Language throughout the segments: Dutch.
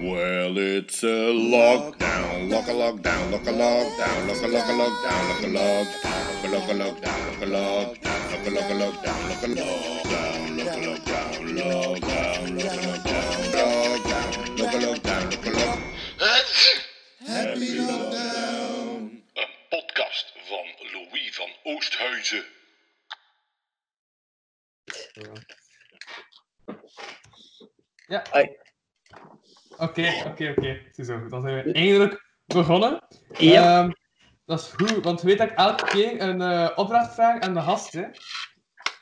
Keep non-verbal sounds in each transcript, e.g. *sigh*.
Well, it's a lockdown, lock a lockdown, lock a lockdown, lock a lock a lockdown, lock a lockdown, lock a lockdown, lock a lockdown, lock a lock a lockdown, lock a lockdown, lock a lockdown, lockdown, lock a lockdown, lockdown, lock a lockdown, lock a lock. Happy lockdown. Een podcast van Louis van Oosthuizen. Ja. Oké, oké, oké. Ziezo, dan zijn we eindelijk begonnen. Ja. Ehm, dat is goed, want je weet dat ik elke keer een eh, opdracht vraag aan de gast. Hè?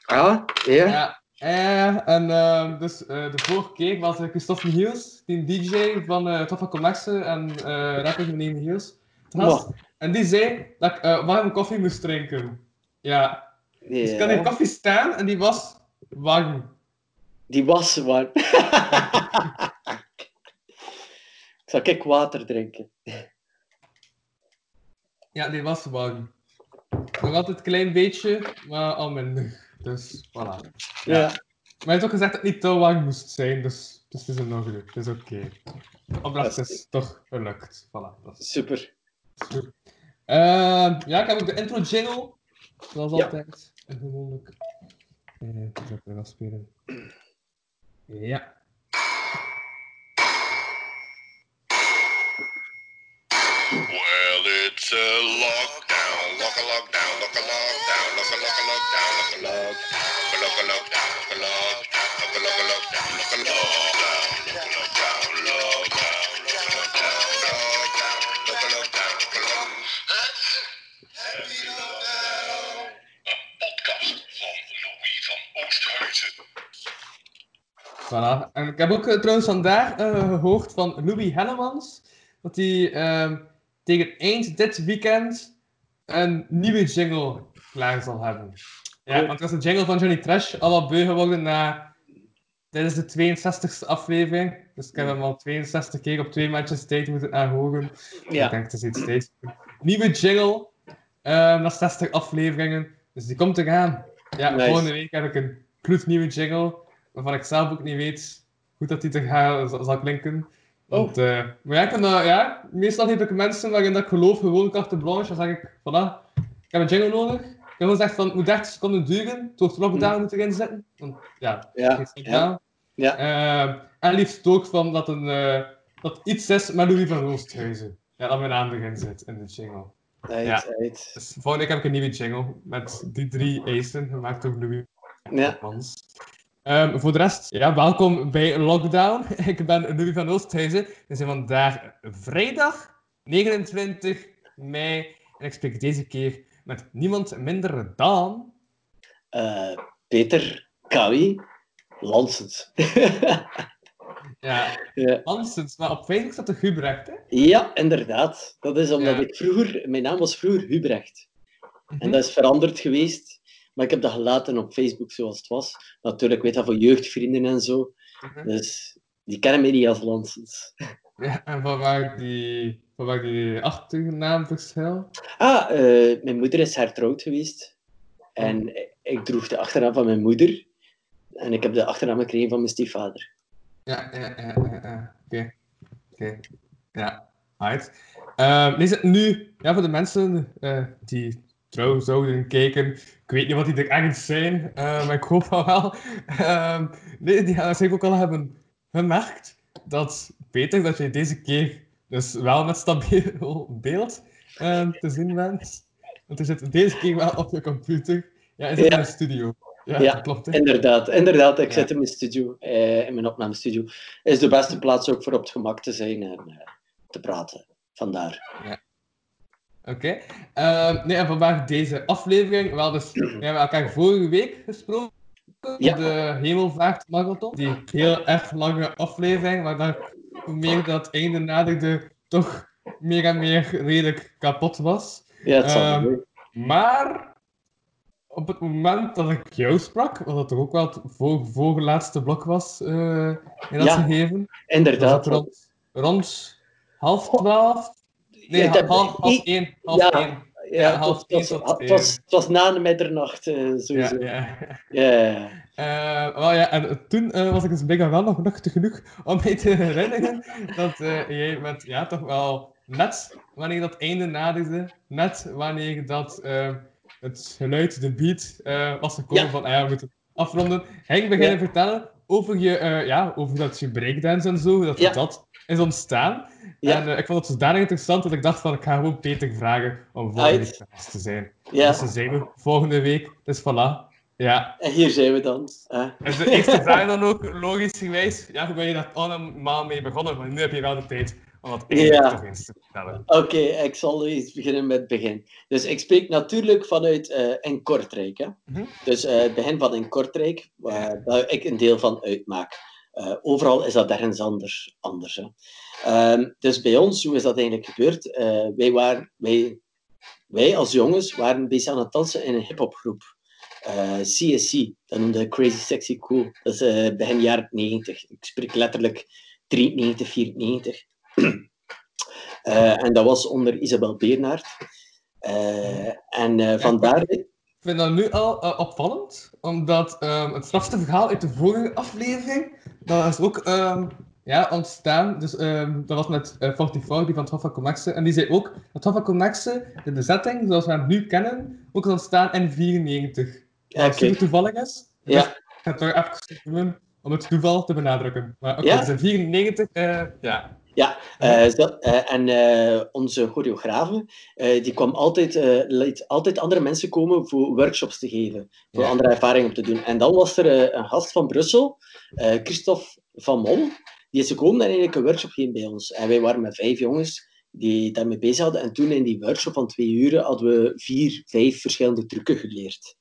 Ah, ja. Ja. Eh, en ehm, dus eh, de vorige keer was Christophe Michiels, die DJ van uh, Toffa Commerce en rapper meneer. Wow. En die zei dat ik warme koffie moest drinken. Ja. Dus ik kan in koffie staan en die was warm. Die was warm. *laughs* Zal ik water drinken? Ja, die was warm. Nog altijd een klein beetje, maar al minder. Dus, voilà. Ja. Maar je hebt ook gezegd dat het niet te warm moest zijn, dus, dus het is in orde. Het is oké. De opdracht Dat is toch gelukt. Voilà, dat is Super. Ehm, ja, ik heb ook de intro jingle. Zoals Ja. altijd. Gewoonlijk. Eh, ik weer afspelen. Ja. Well, it's lockdown, lockdown, lockdown, lockdown, lockdown, lockdown, lockdown, lockdown, lockdown, lockdown, lockdown, lockdown, lockdown. Een podcast van Louis van. Voilà. En ik heb ook eh, trouwens vandaag eh, gehoord van Louis Hellemans dat hij ehm, tegen eind dit weekend een nieuwe jingle klaar zal hebben. Ja, want dat is een jingle van Johnny Trash al wat beu geworden na... Dit is de 62e aflevering, dus ik heb hem al 62 keer op twee matches tijd moeten aanhoren. Ik Ja. denk, het is iets tijd. Nieuwe jingle, ehm na 60 afleveringen, dus die komt eraan. Ja, Nice. volgende week heb ik een gloednieuwe jingle, waarvan ik zelf ook niet weet hoe dat die te gaan zal, zal Want, eh, maar ja, ik kan dat, ja, meestal heb ik mensen waarin dat ik geloof, gewoon carte blanche, dan zeg ik, voilà, ik heb een jingle nodig. Ik heb gewoon gezegd van, het moet 30 seconden duren, het wordt lockdown moet erin zitten. Want, ja, Ja. Ja. Ja. Ehm, en liefst ook van dat, een, eh, dat iets is met Louis van Oosthuizen. Ja, dat mijn naam erin zit in de jingle. Uit, Ja. Dus volgende week heb ik een nieuwe jingle met die drie eisen, gemaakt door Louis Ja. Mans. Ehm, voor de rest, ja, welkom bij Lockdown. *laughs* Ik ben Louis van Oosthuizen. We zijn vandaag vrijdag 29 mei en ik spreek deze keer met niemand minder dan... Eh, Peter Kawi Lansens. *laughs* Ja, ja. Hansens, maar op Facebook staat de Hubrecht, hè? ja, inderdaad. Dat is omdat Ja. ik vroeger... Mijn naam was vroeger Hubrecht. En Mhm. dat is veranderd geweest. Maar ik heb dat gelaten op Facebook zoals het was. Natuurlijk, ik weet dat voor jeugdvrienden en zo. Mhm. Dus die kennen mij niet als Lansens. Ja, en van waar die, van waar die achternaam verschil? Ah, eh, mijn moeder is hertrouwd geweest. En ik droeg de achternaam van mijn moeder. En ik heb de achternaam gekregen van mijn stiefvader. Ja, ja, ja, ja. Oké. Oké. Ja, right. Het nu, ja, voor de mensen eh, die trouw zouden kijken, ik weet niet wat die er echt zijn, eh, maar ik hoop van wel. Ehm, nee, die gaan waarschijnlijk ook al hebben gemerkt dat Peter, dat jij deze keer dus wel met stabiel *laughs* beeld ehm, te zien bent. Want er zit deze keer wel op je computer. Ja, is Ja. in de studio? Ja, Ja, klopt. Hè? Inderdaad, inderdaad. Ik Ja. zit in mijn studio, eh, in mijn opnamestudio. Is de beste plaats ook voor op het gemak te zijn en eh, te praten. Vandaar. Oké. Ehm, nee, en vandaag deze aflevering. Wel, dus, we hebben elkaar vorige week gesproken. Ja. De Hemelvaartmarathon. Die heel erg lange aflevering, maar dan hoe meer dat einde naderde, toch meer en meer redelijk kapot was. Ja, het zal Ehm. Maar op het moment dat ik jou sprak, wat dat toch ook wel het voor, voorlaatste blok was eh, in dat Ja, gegeven, was Inderdaad. rond, rond half twaalf? Nee, Ja, half, één. Half ja, één. ja, half het, was, tot het, één. was, het was na de middernacht, Ja, sowieso. ja. Ja, ja. *laughs* Eh, ja, en toen eh, was ik dus bijna wel nog nuchter genoeg *laughs* om mij te herinneren dat jij met, ja, toch wel net wanneer dat einde naderde, net wanneer dat het geluid, de beat, was gekomen van, ah ja, we moeten afronden, ging beginnen vertellen over je, ja, over dat je breakdance en zo, dat dat is ontstaan. Ja. En eh, ik vond het zodanig interessant dat ik dacht van, ik ga gewoon Peter vragen om volgende week te zijn. ja. Dus dan zijn we volgende week, dus voilà. Ja, En hier zijn we dan. hè. en de eerste *laughs* vraag dan ook, logisch geweest, ja, hoe ben je daar allemaal mee begonnen? Maar nu heb je wel de tijd om dat eigenlijk Ja. toch eens te vertellen. Oké, ik zal eens beginnen met het begin. Dus ik spreek natuurlijk vanuit eh in Kortrijk. Hè? Mhm. Dus eh, het begin van in Kortrijk, waar ik een deel van uitmaak. Eh, overal is dat ergens anders. anders hè? Ehm, dus bij ons, hoe is dat eigenlijk gebeurd? Eh, wij, waren, wij, wij als jongens waren bezig aan het dansen in een hip-hopgroep. Eh, CSC, dat noemde Crazy Sexy Cool. Dat is eh, begin jaren 90. Ik spreek letterlijk 93, 94. *clears throat* Eh, en dat was onder Isabel Beernaert. Eh, en eh, vandaar... Ik vind dat nu al eh, opvallend, omdat ehm, het strafste verhaal uit de vorige aflevering, dat is ook ehm, ja, ontstaan. Dus ehm, dat was met uh, 44, die van het Hof van Comexe. En die zei ook dat het Hof van Comexe, de bezetting zoals we hem nu kennen, ook is ontstaan in 94. Wat Oké. super toevallig is. Dus Ja. ik ga het toch even doen om het toeval te benadrukken. Maar oké, Ja. dus in 94, eh, ja. Eh, zo- eh, en eh, onze choreografe, eh, die kwam altijd, eh, liet altijd andere mensen komen voor workshops te geven, voor Ja. andere ervaringen op te doen. En dan was er eh, een gast van Brussel, eh, Christophe van Mol, die is gekomen en eigenlijk een workshop gegeven bij ons. En wij waren met vijf jongens die daarmee bezig hadden. En toen in die workshop van twee uren hadden we vier, vijf verschillende trucken geleerd.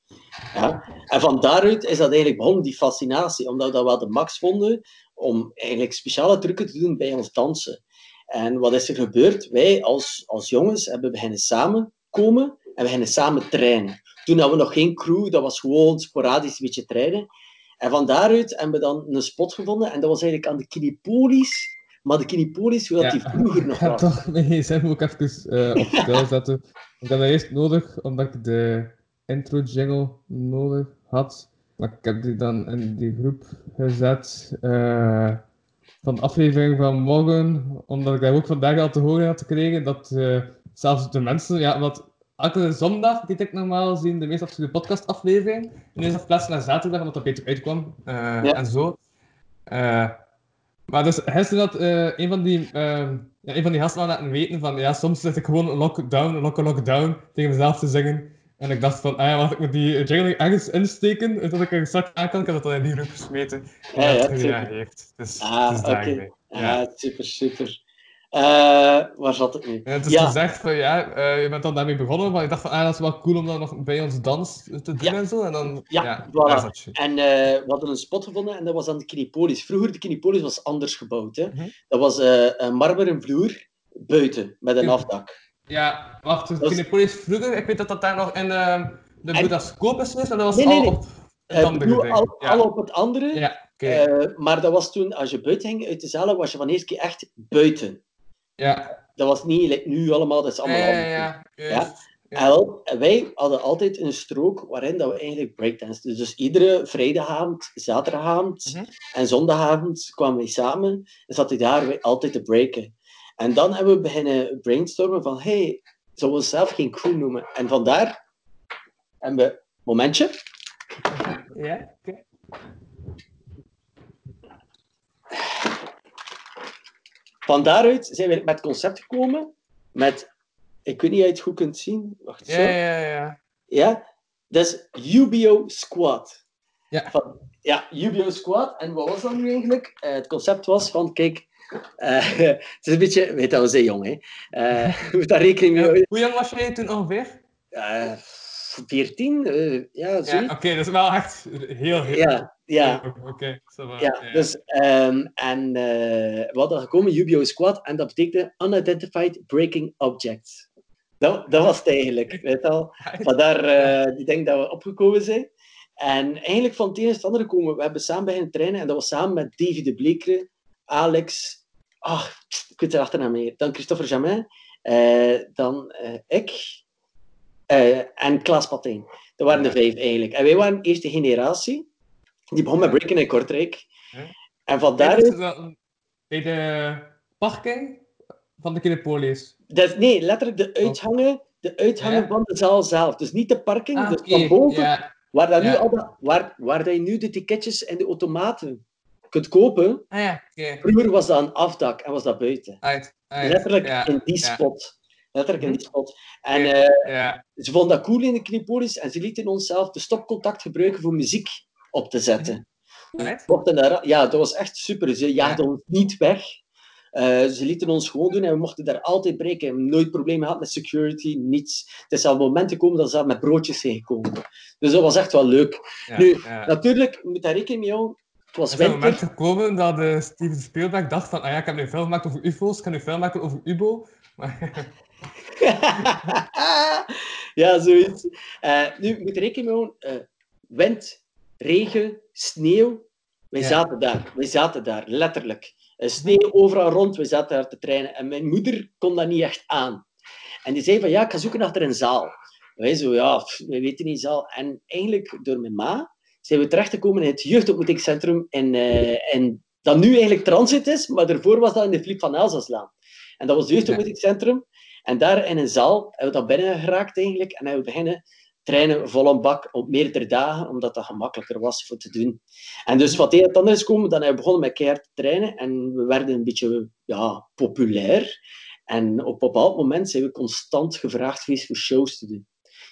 Ja? En van daaruit is dat eigenlijk begonnen, die fascinatie, omdat we dat wel de max vonden om eigenlijk speciale trucken te doen bij ons dansen. En wat is er gebeurd? Wij als, als jongens hebben beginnen samenkomen en beginnen samen trainen. Toen hadden we nog geen crew, dat was gewoon sporadisch een beetje trainen. En van daaruit hebben we dan een spot gevonden en dat was eigenlijk aan de Kinipolis. Maar de Kinipolis, hoe dat die vroeger nog Ik ga was. toch mijn gsm ook even eh, op stil *laughs* zetten. Ik had dat eerst nodig, omdat ik de intro jingle nodig had. Maar ik heb die dan in die groep gezet eh, van de aflevering van morgen. Omdat ik daar ook vandaag al te horen had gekregen dat eh, zelfs de mensen, ja, want elke zondag die ik normaal zien de meest afspeelde podcastaflevering. En is dat verplaatst naar zaterdag, omdat dat beter uitkwam. eh, Ja. En zo. Maar dus gisteren had een van die, ehm ja, een van die gasten laten weten van ja, soms zit ik gewoon lockdown, lock lockdown tegen mezelf te zingen. En ik dacht van, ah ja, wacht, ik moet die jingle ergens insteken, dat ik er straks aan kan, ik heb dat dan in die groep gesmeten. En Ja, ja, dat tuurlijk. heeft. Dus, Ah, dus oké. daarbij. Ja. Super, super. Eh, waar zat ik nu? Het is Ja. gezegd van ja, eh, je bent dan daarmee begonnen, maar ik dacht van ah, dat is wel cool om dat nog bij ons dans te doen Ja. en zo. En dan, Ja, voilà. daar. En eh, we hadden een spot gevonden en dat was aan de Kinipolis. Vroeger, de Kinipolis was anders gebouwd. Hè? Mhm. Dat was een marmeren vloer buiten, met een afdak. Ja, wacht, dus Dat is- Kinepolis vroeger, ik weet dat dat daar nog in eh, de En- Budascoop is geweest, maar dat was Nee, nee, al op het Eh, andere al, ja. al op het andere. ja, eh, maar dat was toen, als je buiten ging uit de zalen, was je van eerste keer echt buiten. ja. Dat was niet like nu allemaal, dat is allemaal Ja, ja. En en wij hadden altijd een strook waarin dat we eigenlijk breakdance. Dus, dus iedere vrijdagavond, zaterdagavond Mhm. en zondagavond kwamen wij samen en zaten daar altijd te breaken. En dan hebben we beginnen brainstormen van, hey, zullen we onszelf geen crew noemen? En vandaar hebben we, momentje, Ja, oké. van daaruit zijn we met het concept gekomen met, ik weet niet of je het goed kunt zien, wacht zo. Ja, ja, ja. Ja, dat is UBO Squad. Ja. Van, ja, UBO Squad. En wat was dat nu eigenlijk? Eh, het concept was van, kijk, eh, *laughs* het is een beetje, weet dat, we zijn jong, hè. Eh, *laughs* moet daar rekening mee Ja, houden. Hoe jong was jij toen ongeveer? Eh, 14, eh, ja, Ja, zoiets. oké, dat is wel echt heel, heel... Ja, ja. Oké, ça va, Ja, dus, ehm, en we hadden gekomen, UBO Squad, en dat betekende Unidentified Breaking Objects. Dat, dat was het eigenlijk, weet al. Vandaar die denk dat we opgekomen zijn. En eigenlijk van het een is het andere komen. We hebben samen beginnen trainen en dat was samen met Davy de Blekere, Alex, ach, ik weet de achternaam meer, dan Christopher Jamin, eh, dan eh, ik eh, en Klaas Patijn. Dat waren de vijf eigenlijk. En wij waren de eerste generatie. Die begon met breaken in Kortrijk. En van Bij daaruit... de, bij de parking van de is, nee, letterlijk de uithangen, de uithangen van de zaal zelf. Dus niet de parking, Ah, dus van boven. Waar, dat nu al dat, waar, waar dat je nu de ticketjes en de automaten kunt kopen. Ah ja. Vroeger was dat een afdak en was dat buiten. Uit, uit. Letterlijk ja, in die spot. Letterlijk in die spot. En eh, Ja. ze vonden dat cool in de Knipolis en ze lieten ons zelf de stopcontact gebruiken voor muziek op te zetten. Mochten daar, ja, dat was echt super. Ze jaagden ons niet weg. Eh, ze lieten ons gewoon doen en we mochten daar altijd breken. Nooit problemen gehad met security, niets. Het is al momenten gekomen dat ze met broodjes zijn gekomen. Dus dat was echt wel leuk. Ja, Nu, ja. Natuurlijk, je moet daar rekening mee houden. Het was Er is een moment gekomen dat eh, Steven Spielberg dacht van, ah ja, ik heb nu een film gemaakt over UFO's, ik kan nu een film maken over UBO. Maar, *laughs* ja, zoiets. Eh, nu, je moet rekening mee houden. eh, wind, regen, sneeuw. Wij Ja. zaten daar. Wij zaten daar, letterlijk. Sneeuw overal rond. Wij zaten daar te trainen. En mijn moeder kon dat niet echt aan. En die zei van, ja, ik ga zoeken achter een zaal. Wij zo, ja, pff, we weten niet zaal. En eigenlijk, door mijn ma, zijn we terechtgekomen in het jeugdontmoetingscentrum in, eh, in, dat nu eigenlijk Transit is, maar daarvoor was dat in de Flip van Elzaslaan. En dat was het jeugdontmoetingscentrum. En daar in een zaal hebben we dat binnen geraakt eigenlijk. En hebben we beginnen trainen vol een bak op meerdere dagen, omdat dat gemakkelijker was voor te doen. En dus wat het dan is gekomen, dan hebben we begonnen met keihard te trainen en we werden een beetje ja, populair. En op een bepaald moment zijn we constant gevraagd geweest voor shows te doen.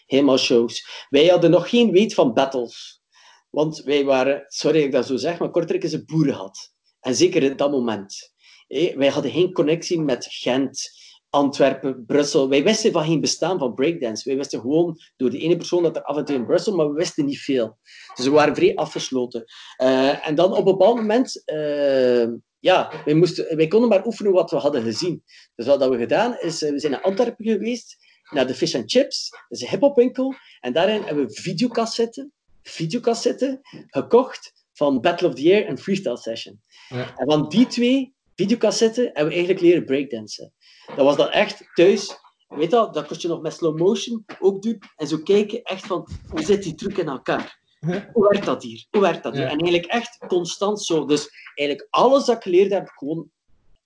Helemaal shows. Wij hadden nog geen weet van battles. Want wij waren, sorry dat ik dat zo zeg, maar Kortrijk is een boerenhad. En zeker in dat moment. Wij hadden geen connectie met Gent, Antwerpen, Brussel. Wij wisten van geen bestaan van breakdance. Wij wisten gewoon door die ene persoon dat er af en toe in Brussel, maar we wisten niet veel. Dus we waren vrij afgesloten. Eh, en dan op een bepaald moment, eh, ja, wij, moesten, wij konden maar oefenen wat we hadden gezien. Dus wat we gedaan is, eh, we zijn naar Antwerpen geweest, naar de Fish and Chips, dat is een hiphopwinkel. En daarin hebben we videocassetten, videocassetten gekocht van Battle of the Year en Freestyle Session. Ja. En van die twee videocassetten hebben we eigenlijk leren breakdansen. Dat was dan echt thuis. Weet je, dat kon je nog met slow motion ook doen. En zo kijken, echt van, hoe zit die truc in elkaar? Hoe werkt dat hier? Hoe werkt dat hier? Ja. En eigenlijk echt constant zo. Dus eigenlijk alles dat ik geleerd heb, gewoon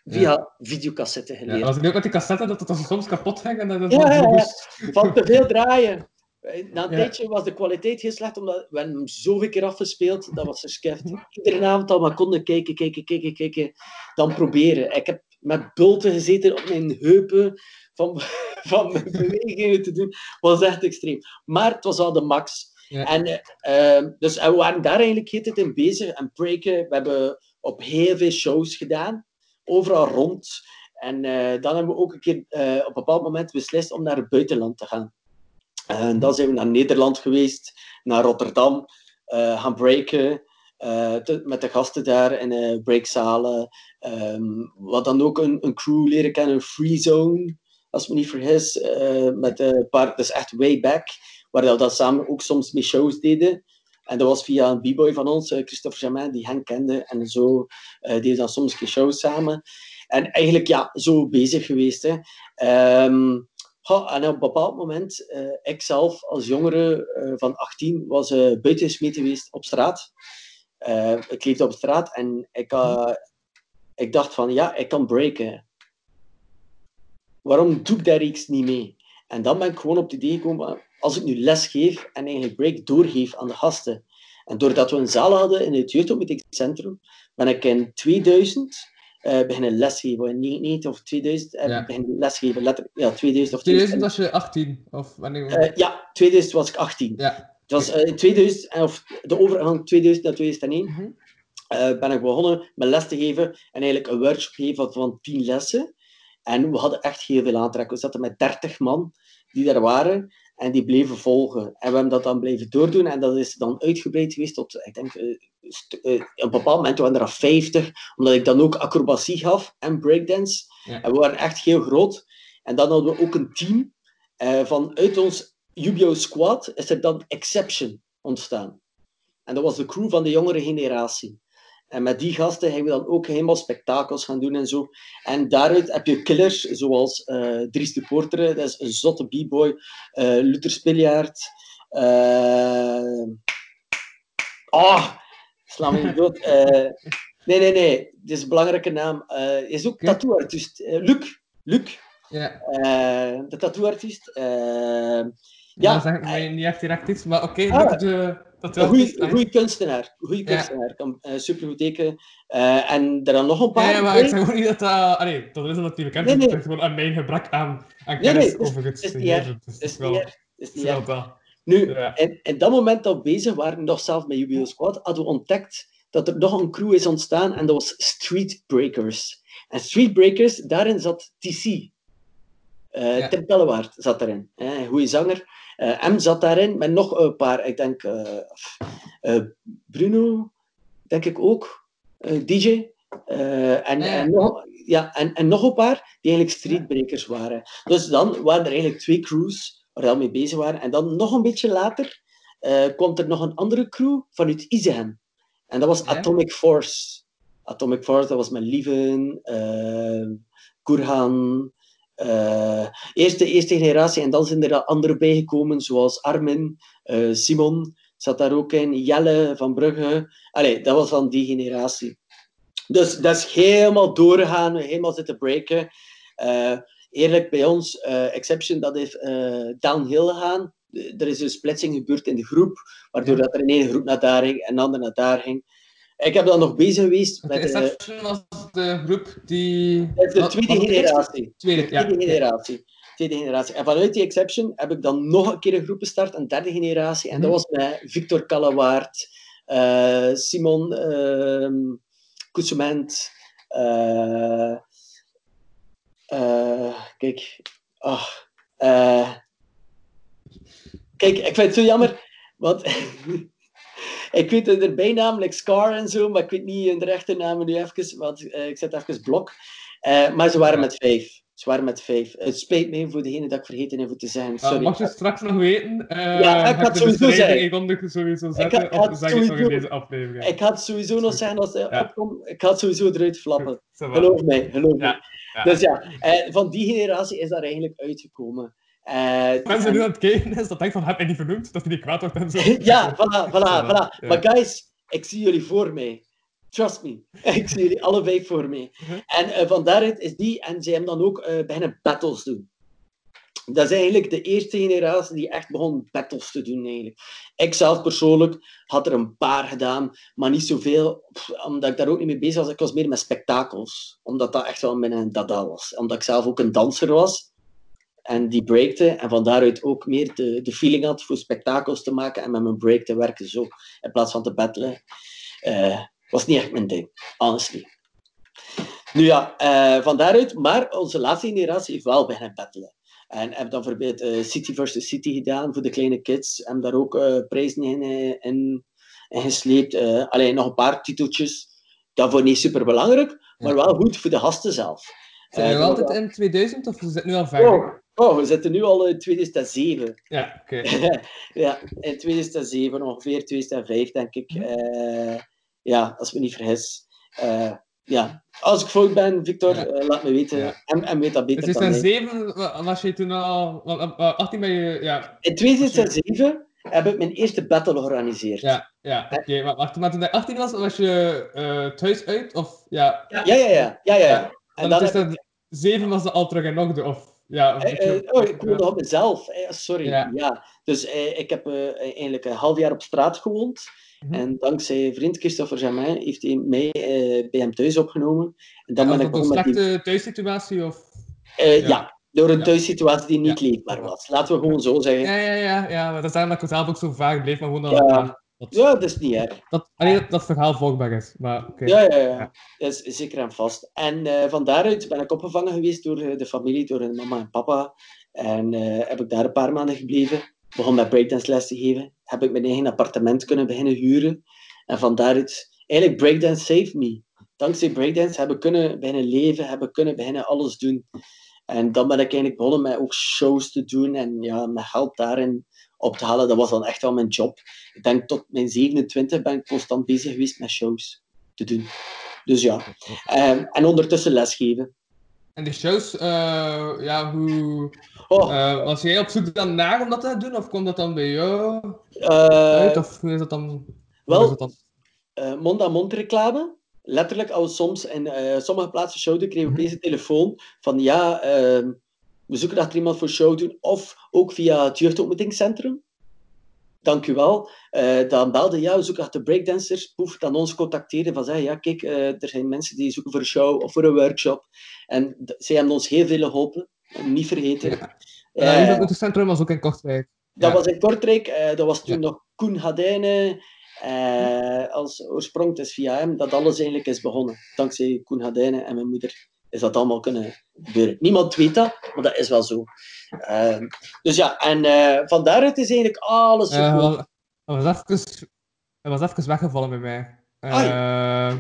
via videocassetten ja, geleerd. was het ook met die cassette dat het dan soms kapot ging en dat het Ja, ja, ja. Van te veel draaien. Na een Ja. tijdje was de kwaliteit heel slecht, omdat we hem zoveel keer afgespeeld, dat was verskift. Iedere avond al maar konden kijken, kijken, kijken, kijken, dan proberen. Ik heb met bulten gezeten op mijn heupen, van, *laughs* van mijn bewegingen te doen, was echt extreem. Maar het was al de max. Ja. En, eh, eh, dus, en we waren daar eigenlijk heel tijd in bezig en breken. We hebben op heel veel shows gedaan, overal rond. En eh, dan hebben we ook een keer eh, op een bepaald moment beslist om naar het buitenland te gaan. En dan zijn we naar Nederland geweest, naar Rotterdam, eh, gaan breken. eh, met de gasten daar in eh breakzalen. Ehm wat dan ook een, een crew leren kennen, een free zone, als ik me niet vergis. eh, met een paar, is echt way back, waar we dat samen ook soms mee shows deden. En dat was via een b-boy van ons, eh, Christophe Jamin, die hen kende. En zo eh deden we dan soms een shows samen. En eigenlijk, ja, zo bezig geweest. Hè. Ehm, en op een bepaald moment, eh ik zelf als jongere eh, van 18 was eh buiten gesmeten geweest op straat. Eh, ik leefde op straat en ik, eh, ik dacht van, ja, ik kan breken. Waarom doe ik daar iets niet mee? En dan ben ik gewoon op het idee gekomen, als ik nu les geef en eigenlijk break doorgeef aan de gasten. En doordat we een zaal hadden in het jeugdontmoetingscentrum, ben ik in 2000 eh beginnen lesgeven. In 1990 of 2000 heb ik Ja. beginnen lesgeven. Letterlijk, ja, 2000 of 2000 2000. was je 18, of wanneer? Eh, ja, 2000 was ik 18. ja. Het was eh, in 2000, en of de overgang 2000 naar 2001 Mhm. eh, ben ik begonnen met les te geven en eigenlijk een workshop geven van, van 10 lessen. En we hadden echt heel veel aantrek. We zaten met 30 man die daar waren en die bleven volgen. En we hebben dat dan blijven doordoen en dat is dan uitgebreid geweest tot, ik denk, eh, eh, op een bepaald moment waren er al 50, omdat ik dan ook acrobatie gaf en breakdance. Ja. En we waren echt heel groot. En dan hadden we ook een team eh vanuit ons Ubio Squad is er dan Exception ontstaan. En dat was de crew van de jongere generatie. En met die gasten gaan we dan ook helemaal spektakels gaan doen en zo. En daaruit heb je killers zoals eh Dries de Portere, dat is een zotte b-boy, eh Luther Spiljaard. Ah, sla me niet dood. Nee, nee, nee, dit is een belangrijke naam. Is ook tattooartiest. Luc, Luc, Ja, de tattooartiest. Ja, dat zegt mij niet echt direct iets, maar oké, Ah. Luc de... Dat een goede, kunstenaar. Goede kunstenaar. Kan eh, supergoed tekenen. Eh, en er dan nog een paar. Ja, maar ik zeg ook niet dat dat... Allee, dat is natuurlijk Nee, nee, nee. Het is gewoon aan mijn gebrek aan, aan Nee, kennis nee, over het het is is wel- is wel dat. Nu, Ja. en dat moment dat we bezig waren, nog zelf met Jubilee Squad, hadden we ontdekt dat er nog een crew is ontstaan en dat was Street Breakers. En Street Breakers, daarin zat TC. Eh, Ja. Tim Pellewaard zat daarin. hè, Een goede zanger. Eh, M zat daarin met nog een paar, ik denk eh, eh, Bruno, denk ik ook, DJ. En, en, nog, ja, en, en nog een paar die eigenlijk streetbreakers waren. Dus dan waren er eigenlijk twee crews waar we al mee bezig waren. En dan nog een beetje later eh, komt er nog een andere crew vanuit Izehem. En dat was Ja. Atomic Force. Atomic Force, dat was met Lieven, eh Kurhan, eh, eerst de eerste generatie en dan zijn er anderen bijgekomen, zoals Armin, eh, Simon zat daar ook in, Jelle van Brugge. Allee, dat was dan die generatie. Dus dat is helemaal doorgegaan, helemaal zitten breken. Eh, eerlijk, bij ons, Exception, dat heeft downhill gegaan. Er is een splitsing gebeurd in de groep, waardoor dat er in één groep naar daar ging en de ander naar daar ging. Ik heb dan nog bezig geweest De met... eh, Exception was de groep die... de tweede generatie. Tweede, ja. Tweede generatie. Tweede generatie. En vanuit die Exception heb ik dan nog een keer een groep gestart, een derde generatie. En dat Mhm. was met Victor Kalawaard, eh, Simon Coussement, eh, eh, kijk, ah, eh, kijk, ik vind het zo jammer, want *laughs* ik weet er bijnaam, Scar en zo, maar ik weet niet de rechte namen nu even, want eh, ik zet even blok. Eh, maar ze waren met vijf. Ze waren met vijf. Het spijt me voor degene dat ik vergeten heb te zeggen. Uh, Sorry. mag je straks nog weten? Uh, Ja, ik de sowieso zeggen. sowieso Ik zetten, ik het zeg je het nog in sowieso- deze aflevering? Ik het sowieso nog zeggen als hij Ja. opkomt. Ik het sowieso eruit flappen. Geloof mij, geloof mij. Ja. Dus ja, eh, van die generatie is daar eigenlijk uitgekomen. Eh, Mensen en- nu aan het kijken is, dat denkt van, heb je niet vernoemd? Dat je niet kwaad wordt en zo. *laughs* ja, voilà, *laughs* voilà, voilà. ja. Maar guys, ik zie jullie voor mij. Trust me. *laughs* Ik zie jullie alle vijf voor mij. En eh, van daaruit is die, en zij hebben dan ook eh beginnen battles doen. Dat is eigenlijk de eerste generatie die echt begon battles te doen. Eigenlijk. Ik zelf persoonlijk had er een paar gedaan, maar niet zoveel, omdat ik daar ook niet mee bezig was. Ik was meer met spektakels, omdat dat echt wel mijn dada was. Omdat ik zelf ook een danser was en die breakte, en van daaruit ook meer de, de feeling had voor spektakels te maken en met mijn break te werken zo, in plaats van te battelen. Eh, was niet echt mijn ding, honestly. Nu ja, eh, van daaruit, maar onze laatste generatie heeft wel beginnen battelen. En heb dan bijvoorbeeld eh, City versus City gedaan voor de kleine kids. En daar ook eh, prijzen in, in, in gesleept. Eh, alleen nog een paar titeltjes. Daarvoor niet super belangrijk, maar wel goed voor de gasten zelf. Zijn we Eh, nog altijd in 2000 of is het nu al verder? Oh, oh, we zitten nu al in 2007. Ja, oké. *laughs* ja, in 2007, ongeveer 2005, denk ik. Mhm. Eh, ja, als ik me niet vergis. Eh, ja. Als ik fout ben, Victor, Ja. eh, laat me weten. Ja. En, en weet dat beter mij. 2007 wa- was je toen al... wa- wa- 18 ben je... Ja, In 2007 heb ik mijn eerste battle georganiseerd. ja, ja oké. Maar wacht, maar toen je 18 was, was je eh, thuis uit? Of ja... Ja, ja, ja. ja, ja. Ja. En dan dan is heb dat 7 was de al terug in orde, of... Ja, eh, oh, ik woonde op mezelf. sorry. Ja. Ja. Dus eh, ik heb eigenlijk een half jaar op straat gewoond. Mhm. En dankzij vriend Christopher Jamin heeft hij mij bij hem thuis opgenomen. En dan ben ik een met die... slechte thuissituatie, of... Ja. ja. door een Ja. thuissituatie die niet Ja. leefbaar was. Laten we gewoon zo zeggen. Ja, ja, ja, ja, maar dat is daarom dat ik het zelf ook zo vaak bleef, maar gewoon dat... Ja. Dat, Ja, dat is niet erg. dat, allee, dat, dat verhaal volgbaar is, maar. Ja, ja, ja. Ja. Dat is zeker en vast. En eh, van daaruit ben ik opgevangen geweest door eh, de familie, door hun mama en papa. En eh, heb ik daar een paar maanden gebleven. Begon met breakdance les te geven. Heb ik mijn eigen appartement kunnen beginnen huren. En van daaruit, eigenlijk breakdance saved me. Dankzij breakdance heb ik kunnen beginnen leven, heb ik kunnen beginnen alles doen. En dan ben ik eigenlijk begonnen met ook shows te doen en ja, mijn geld daarin op te halen. Dat was dan echt wel mijn job. Ik denk tot mijn 27 ben ik constant bezig geweest met shows. te doen. Dus ja. Ehm, en ondertussen lesgeven. En die shows, eh, ja, hoe... Oh, eh, was jij op zoek dan naar om dat te doen? Of komt dat dan bij jou eh, uit? Of hoe is dat dan? wel, mond-aan-mond reclame. Letterlijk, als we soms in sommige plaatsen showden, kregen we Mhm. opeens een telefoon van ja, ehm, we zoeken achter iemand voor show doen. Of ook via het jeugdontmoetingscentrum. Dank u wel. Eh, dan belde ja, we zoeken achter breakdancers. Poef, dan ons contacteren van zeggen ja, kijk, eh, er zijn mensen die zoeken voor een show of voor een workshop. En zij hebben ons heel veel geholpen. Niet vergeten. Ja. Uh, het centrum was ook in Kortrijk. dat Ja. was in Kortrijk. eh, dat was toen Ja. nog Koen Hadijnen. eh, als oorsprong, het is via hem dat alles eigenlijk is begonnen. Dankzij Koen Hadijnen en mijn moeder is dat allemaal kunnen gebeuren. Niemand weet dat, maar dat is wel zo. Ehm, dus ja, en eh van daaruit is eigenlijk alles Eh, hij gekomen. was, was even, was even weggevallen bij mij. Eh,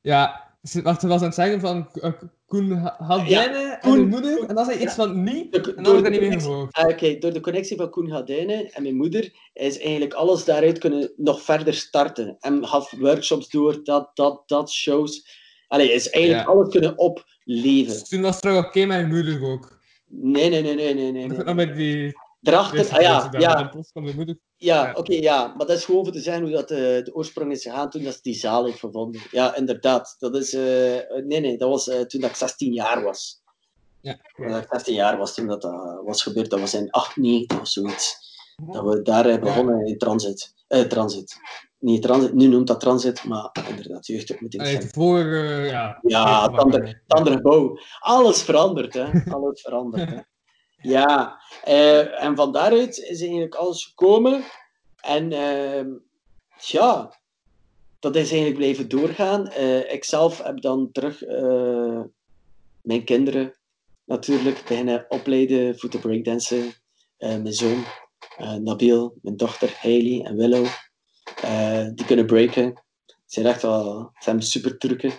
ja, ze- wacht, ze was aan het zeggen van eh, Koen ha- had Ja, bijna en mijn moeder, en dan zei iets van niet, en dan door heb ik dat de niet meer gehoord. Ah, door de connectie van Koen Hadijnen en mijn moeder is eigenlijk alles daaruit kunnen nog verder starten. En gaf workshops door, dat, dat, dat, shows. Allee, is eigenlijk Ja. alles kunnen opleven. Dus toen was het trouwens oké met mijn moeder ook. Nee, nee, nee, nee, nee. nee, met die Daarachter, eerste ah, ja, ja, met de post van mijn moeder. ja, Ja. oké, ja. Maar dat is gewoon voor te zeggen hoe dat eh, de oorsprong is gegaan toen dat ze die zaal heeft gevonden. Ja, inderdaad. Dat is, eh, nee, nee, dat was eh, toen dat ik 16 jaar was. Ja. Toen dat ik 16 jaar was toen dat, dat was gebeurd. Dat was in 8, 9 of zoiets. Dat we daar begonnen in transit. Eh, transit. Niet transit, nu noemt dat transit, maar inderdaad, jeugdopvoeding. Allee, voor, eh, ja. Ja, Het andere gebouw. Alles verandert, hè. *laughs* Alles verandert, hè. Ja, eh, en van daaruit is eigenlijk alles gekomen. En ehm, ja, dat is eigenlijk blijven doorgaan. Eh, ik zelf heb dan terug mijn kinderen natuurlijk beginnen opleiden voor de breakdansen. Mijn zoon, Nabil, mijn dochter Hailey en Willow. Eh, die kunnen breken. Ze zijn echt wel, zijn super trucken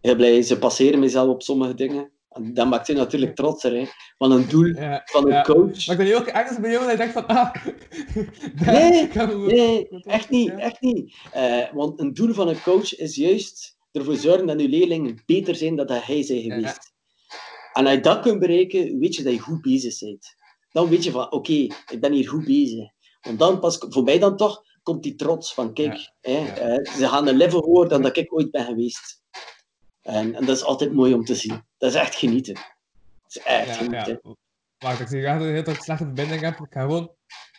heel blij. Ze passeren mezelf op sommige dingen. En dat maakt je natuurlijk trotser. Hè? Van een doel Ja. van een Ja. coach. Maar ik ben ook ergens bij jou en ik denk van, ah... *laughs* Nee, Nee, echt niet. Echt niet. Eh, want een doel van een coach is juist ervoor zorgen dat je leerlingen beter zijn dan dat hij zijn geweest. En als je dat kunt bereiken, weet je dat je goed bezig bent. Dan weet je van, oké, ik ben hier goed bezig. Want dan pas, voor mij dan toch, komt die trots van, kijk, hè, eh, ze gaan een level hoger dan dat ik ooit ben geweest. En, en dat is altijd mooi om te zien. Dat is echt genieten. Dat is echt genieten. Wacht, ik zie graag dat ik hele tijd slechte verbinding heb. Ik ga gewoon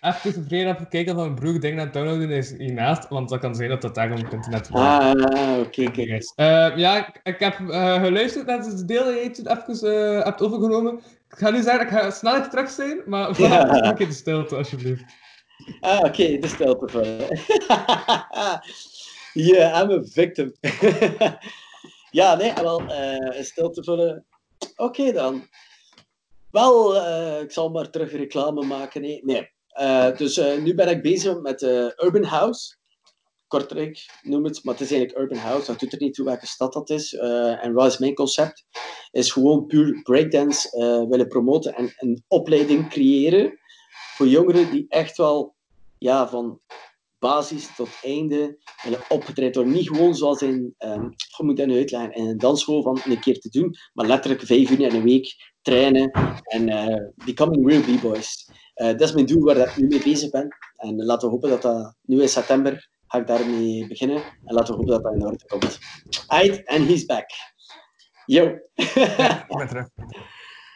even tevreden even kijken of een broer dingen aan het downloaden is hiernaast, want dat kan zijn dat dat daarom op internet Ah, oké, is. Eh, ja, ik, ik heb eh, geluisterd naar het deel dat je even hebt overgenomen. Ik ga nu zeggen, ik ga snel terug zijn, maar vanaf *laughs* Ja. een stukje de stilte, alsjeblieft. Ah, oké, de stilte vullen. yeah, I'm a victim. *laughs* ja, nee, wel, eh, een stilte vullen. Oké dan. Wel, eh, ik zal maar terug reclame maken. Nee, nee. Eh, dus eh, nu ben ik bezig met eh, Urban House. Kortrijk, noem het, maar het is eigenlijk Urban House. Dat doet er niet toe welke stad dat is. Eh, en wat is mijn concept? Is gewoon puur breakdance eh, willen promoten en een opleiding creëren voor jongeren die echt wel ja, van basis tot einde willen opgetraind worden. Niet gewoon zoals in, um, je moet nu uitleggen, in een dansschool van een keer te doen, maar letterlijk vijf uur in een week trainen en eh, becoming real b-boys. Eh, dat is mijn doel waar ik nu mee bezig ben. En laten we hopen dat dat nu in september ga ik daarmee beginnen. En laten we hopen dat dat in orde komt. Aight, and he's back. Yo. Ja, *laughs* ik ben terug.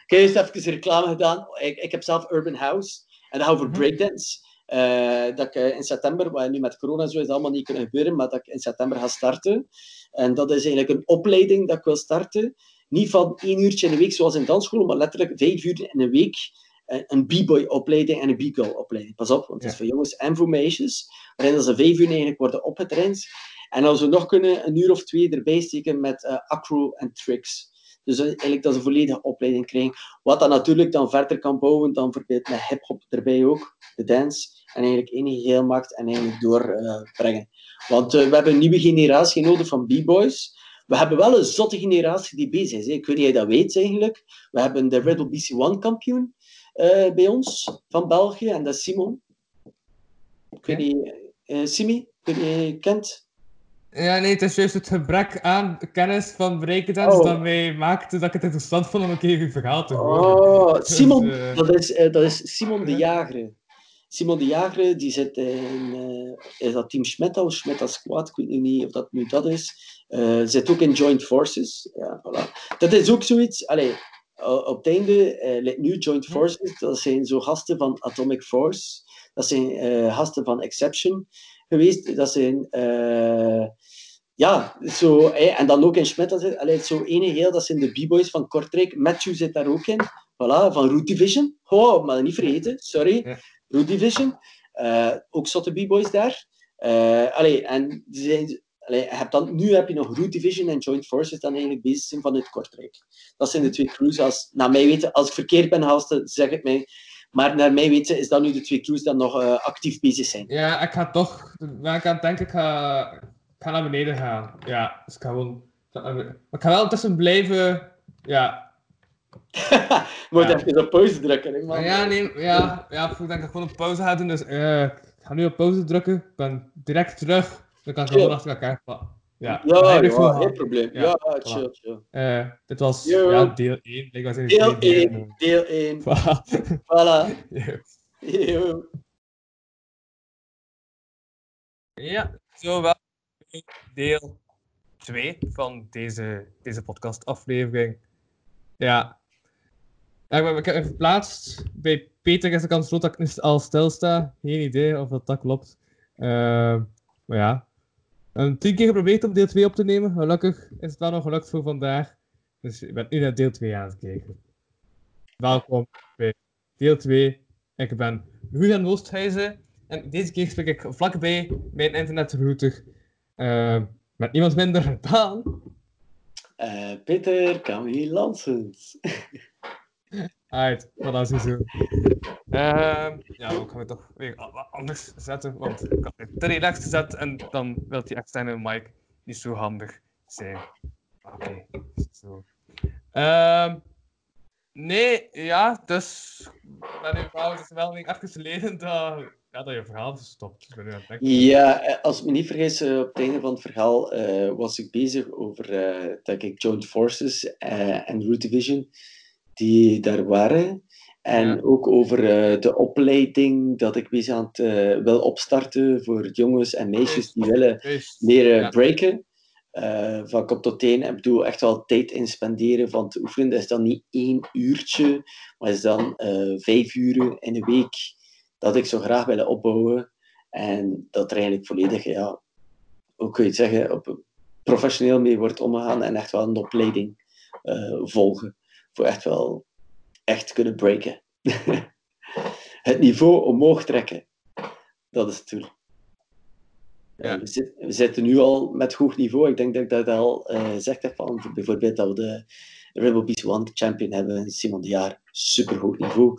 Ik heb eerst even reclame gedaan. Ik, ik heb zelf Urban House. En dat gaat over breakdance. Eh, dat ik eh, in september, wat nu met corona zo is allemaal niet kunnen gebeuren, maar dat ik in september ga starten. En dat is eigenlijk een opleiding dat ik wil starten. Niet van één uurtje in de week zoals in dansschool, maar letterlijk vijf uur in de week. eh, Een b-boy opleiding en een b-girl opleiding. Pas op, want het is voor jongens en voor meisjes. Waarin ze vijf uur eigenlijk worden opgetraind. En als we nog kunnen, een uur of twee erbij steken met acro en tricks. Dus eh, eigenlijk dat ze een volledige opleiding krijgen. Wat dat natuurlijk dan verder kan bouwen, dan bijvoorbeeld met hip-hop erbij ook, de dance. En eigenlijk één geheel maakt en eigenlijk doorbrengen. Want eh, we hebben een nieuwe generatie nodig van b-boys. We hebben wel een zotte generatie die bezig is. hè. Ik weet niet of je dat weet eigenlijk. We hebben de Bull BC1 kampioen eh, bij ons van België en dat is Simon. Ik weet niet, eh, Simi, ik weet niet je kent. Ja, nee, het is juist het gebrek aan kennis van breakdance Oh. dat mij maakte dat ik het interessant vond om een keer uw verhaal te horen. Oh, Simon, Dus, eh, dat, is, eh, dat is Simon de Jager. Simon de Jager, die zit in eh, is dat Team Schmetta of Schmetta Squad, ik weet nu niet of dat nu dat is. Zit ook in Joint Forces. Ja, voilà. Dat is ook zoiets. Allee, o- op het einde, eh, like nu Joint Forces, dat zijn zo gasten van Atomic Force. Dat zijn eh, gasten van Exception geweest. Dat zijn... eh, ja, zo, eh, en dan ook in zit, allee, zo ene heel, dat zijn de B-boys van Kortrijk. Matthew zit daar ook in. Voilà, van Root Division. Oh, maar niet vergeten, sorry. Ja. Root Division. Eh, ook zotte B-boys daar. Eh allee, en die zijn, allee, hebt dan, nu heb je nog Root Division en Joint Forces dan eigenlijk bezig zijn vanuit Kortrijk. Dat zijn de twee crews. Als, naar mij weten, als ik verkeerd ben, gasten, zeg het mij. Maar naar mij weten is dat nu de twee crews die nog eh, actief bezig zijn. Ja, ik ga toch, ben ik het denken, ik ga, ik ga naar beneden gaan. Ja, dus ik ga gewoon, maar ik ga wel intussen blijven, ja. *laughs* Moet Ja. even op pauze drukken, hè, man. Maar ja, nee, ja, ja, ik denk dat ik gewoon een pauze ga doen, dus eh, ik ga nu op pauze drukken, ik ben direct terug, dan kan ik gewoon achter elkaar pakken. Ja, Ja, blijf ja, geen probleem. Ja, Ja, voilà. chill, chill. Eh, dit was Yo. ja, deel 1. Ik was in Deel twee 1, deel 1. Voilà. Yo. Ja, zo wel. Deel 2 van deze, deze podcastaflevering. Ja. ja ik, heb- verplaatst. Bij Peter is de kans groot dat ik nu al stilsta. Geen idee of dat, dat klopt. Eh, maar ja. Een tien keer geprobeerd om deel 2 op te nemen. Gelukkig is het wel nog gelukt voor vandaag. Dus ik ben nu naar deel 2 aan het kijken. Welkom bij deel 2. Ik ben Julian Woosthuizen. En deze keer spreek ik vlakbij mijn internetrouter. eh met niemand minder dan. Eh, Peter Camille Lansens. *laughs* Uit, je zo. Ehm ja, ik ga het toch weer anders zetten, want ik had het te relaxed gezet en dan wil die externe mic niet zo handig zijn. Oké, zo. Ehm nee, ja, dus ik wel, het is wel weer even geleden dat, ja, dat je verhaal stopt. Dus. Ja, eh, als ik me niet vergis, eh, op het einde van het verhaal eh, was ik bezig over eh, dat ik Joint Forces en Root Division, die daar waren. En Ja. ook over eh, de opleiding dat ik bezig aan het eh, wil opstarten voor jongens en meisjes die willen leren Ja. breken. eh, van kop tot teen. Ik bedoel, echt wel tijd in spenderen van te oefenen. Dat is dan niet één uurtje, maar is dan vijf uren in de week dat ik zo graag willen opbouwen. En dat er eigenlijk volledig, ja, hoe kun je het zeggen, op, professioneel mee wordt omgegaan en echt wel een opleiding volgen. Voor echt wel echt kunnen breken. *laughs* het niveau omhoog trekken. Dat is het doel. Ja. Eh, we, zit- we zitten nu al met hoog niveau. Ik denk dat ik dat al eh gezegd heb. Van, bijvoorbeeld dat we de Rebel Beast One champion hebben. Simon de Jaar, super hoog niveau.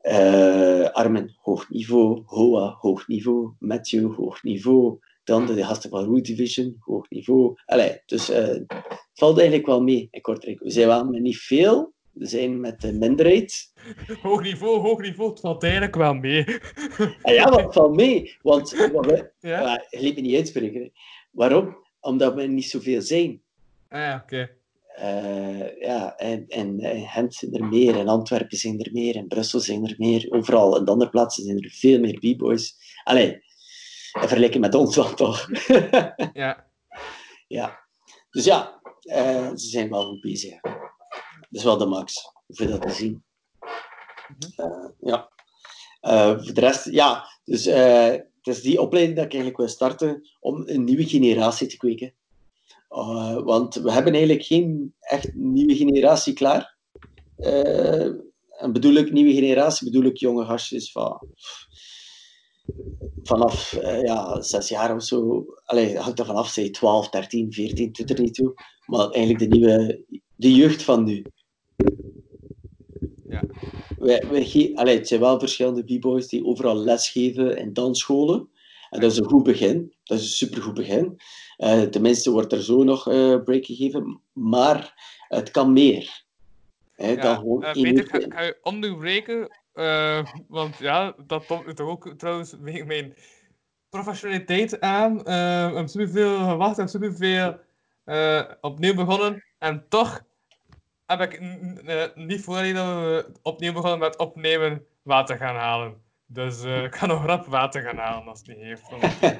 Eh, Armin, hoog niveau. Hoa, hoog niveau. Matthew, hoog niveau. Dan de gasten van Root Division, hoog niveau. Allee, dus het valt eigenlijk wel mee in Kortrijk. We zijn wel met niet veel. We zijn met de minderheid. Hoog niveau, hoog niveau, het valt eigenlijk wel mee. Ah ja, het valt mee. Want *laughs* wat we, ja? je liet me niet uitspreken. Waarom? Omdat we niet zoveel zijn. Ah ja, oké. Eh, ja, en, en eh, Gent zijn er meer, en Antwerpen zijn er meer, en Brussel zijn er meer. Overal, en de andere plaatsen zijn er veel meer b-boys. Allee, in vergelijking met ons dan toch. *laughs* Ja. ja. Dus ja, eh, ze zijn wel goed bezig. Is wel de max, voor dat te zien. Eh, ja. Eh, voor de rest, ja, dus eh, het is die opleiding dat ik eigenlijk wil starten om een nieuwe generatie te kweken. Want we hebben eigenlijk geen echt nieuwe generatie klaar. En bedoel ik nieuwe generatie, bedoel ik jonge gastjes van vanaf ja, zes jaar of zo. Allee, hangt er vanaf, zeg 12, 13, 14, doet er niet toe. Maar eigenlijk de nieuwe, de jeugd van nu. Ja. Wij, wij allee, het zijn wel verschillende b-boys die overal lesgeven in dansscholen. En dat is een goed begin. Dat is een supergoed begin. Eh, tenminste wordt er zo nog eh break gegeven. Maar het kan meer. Hè, dan gewoon eh, Peter, ga, ga je onderbreken? want ja, dat komt toch ook trouwens wegen mijn professionaliteit aan. we hebben superveel gewacht, we hebben superveel opnieuw begonnen. En toch heb ik eh, niet voordat we opnieuw begonnen met opnemen water gaan halen. Dus eh, ik ga nog rap water gaan halen als het niet heeft.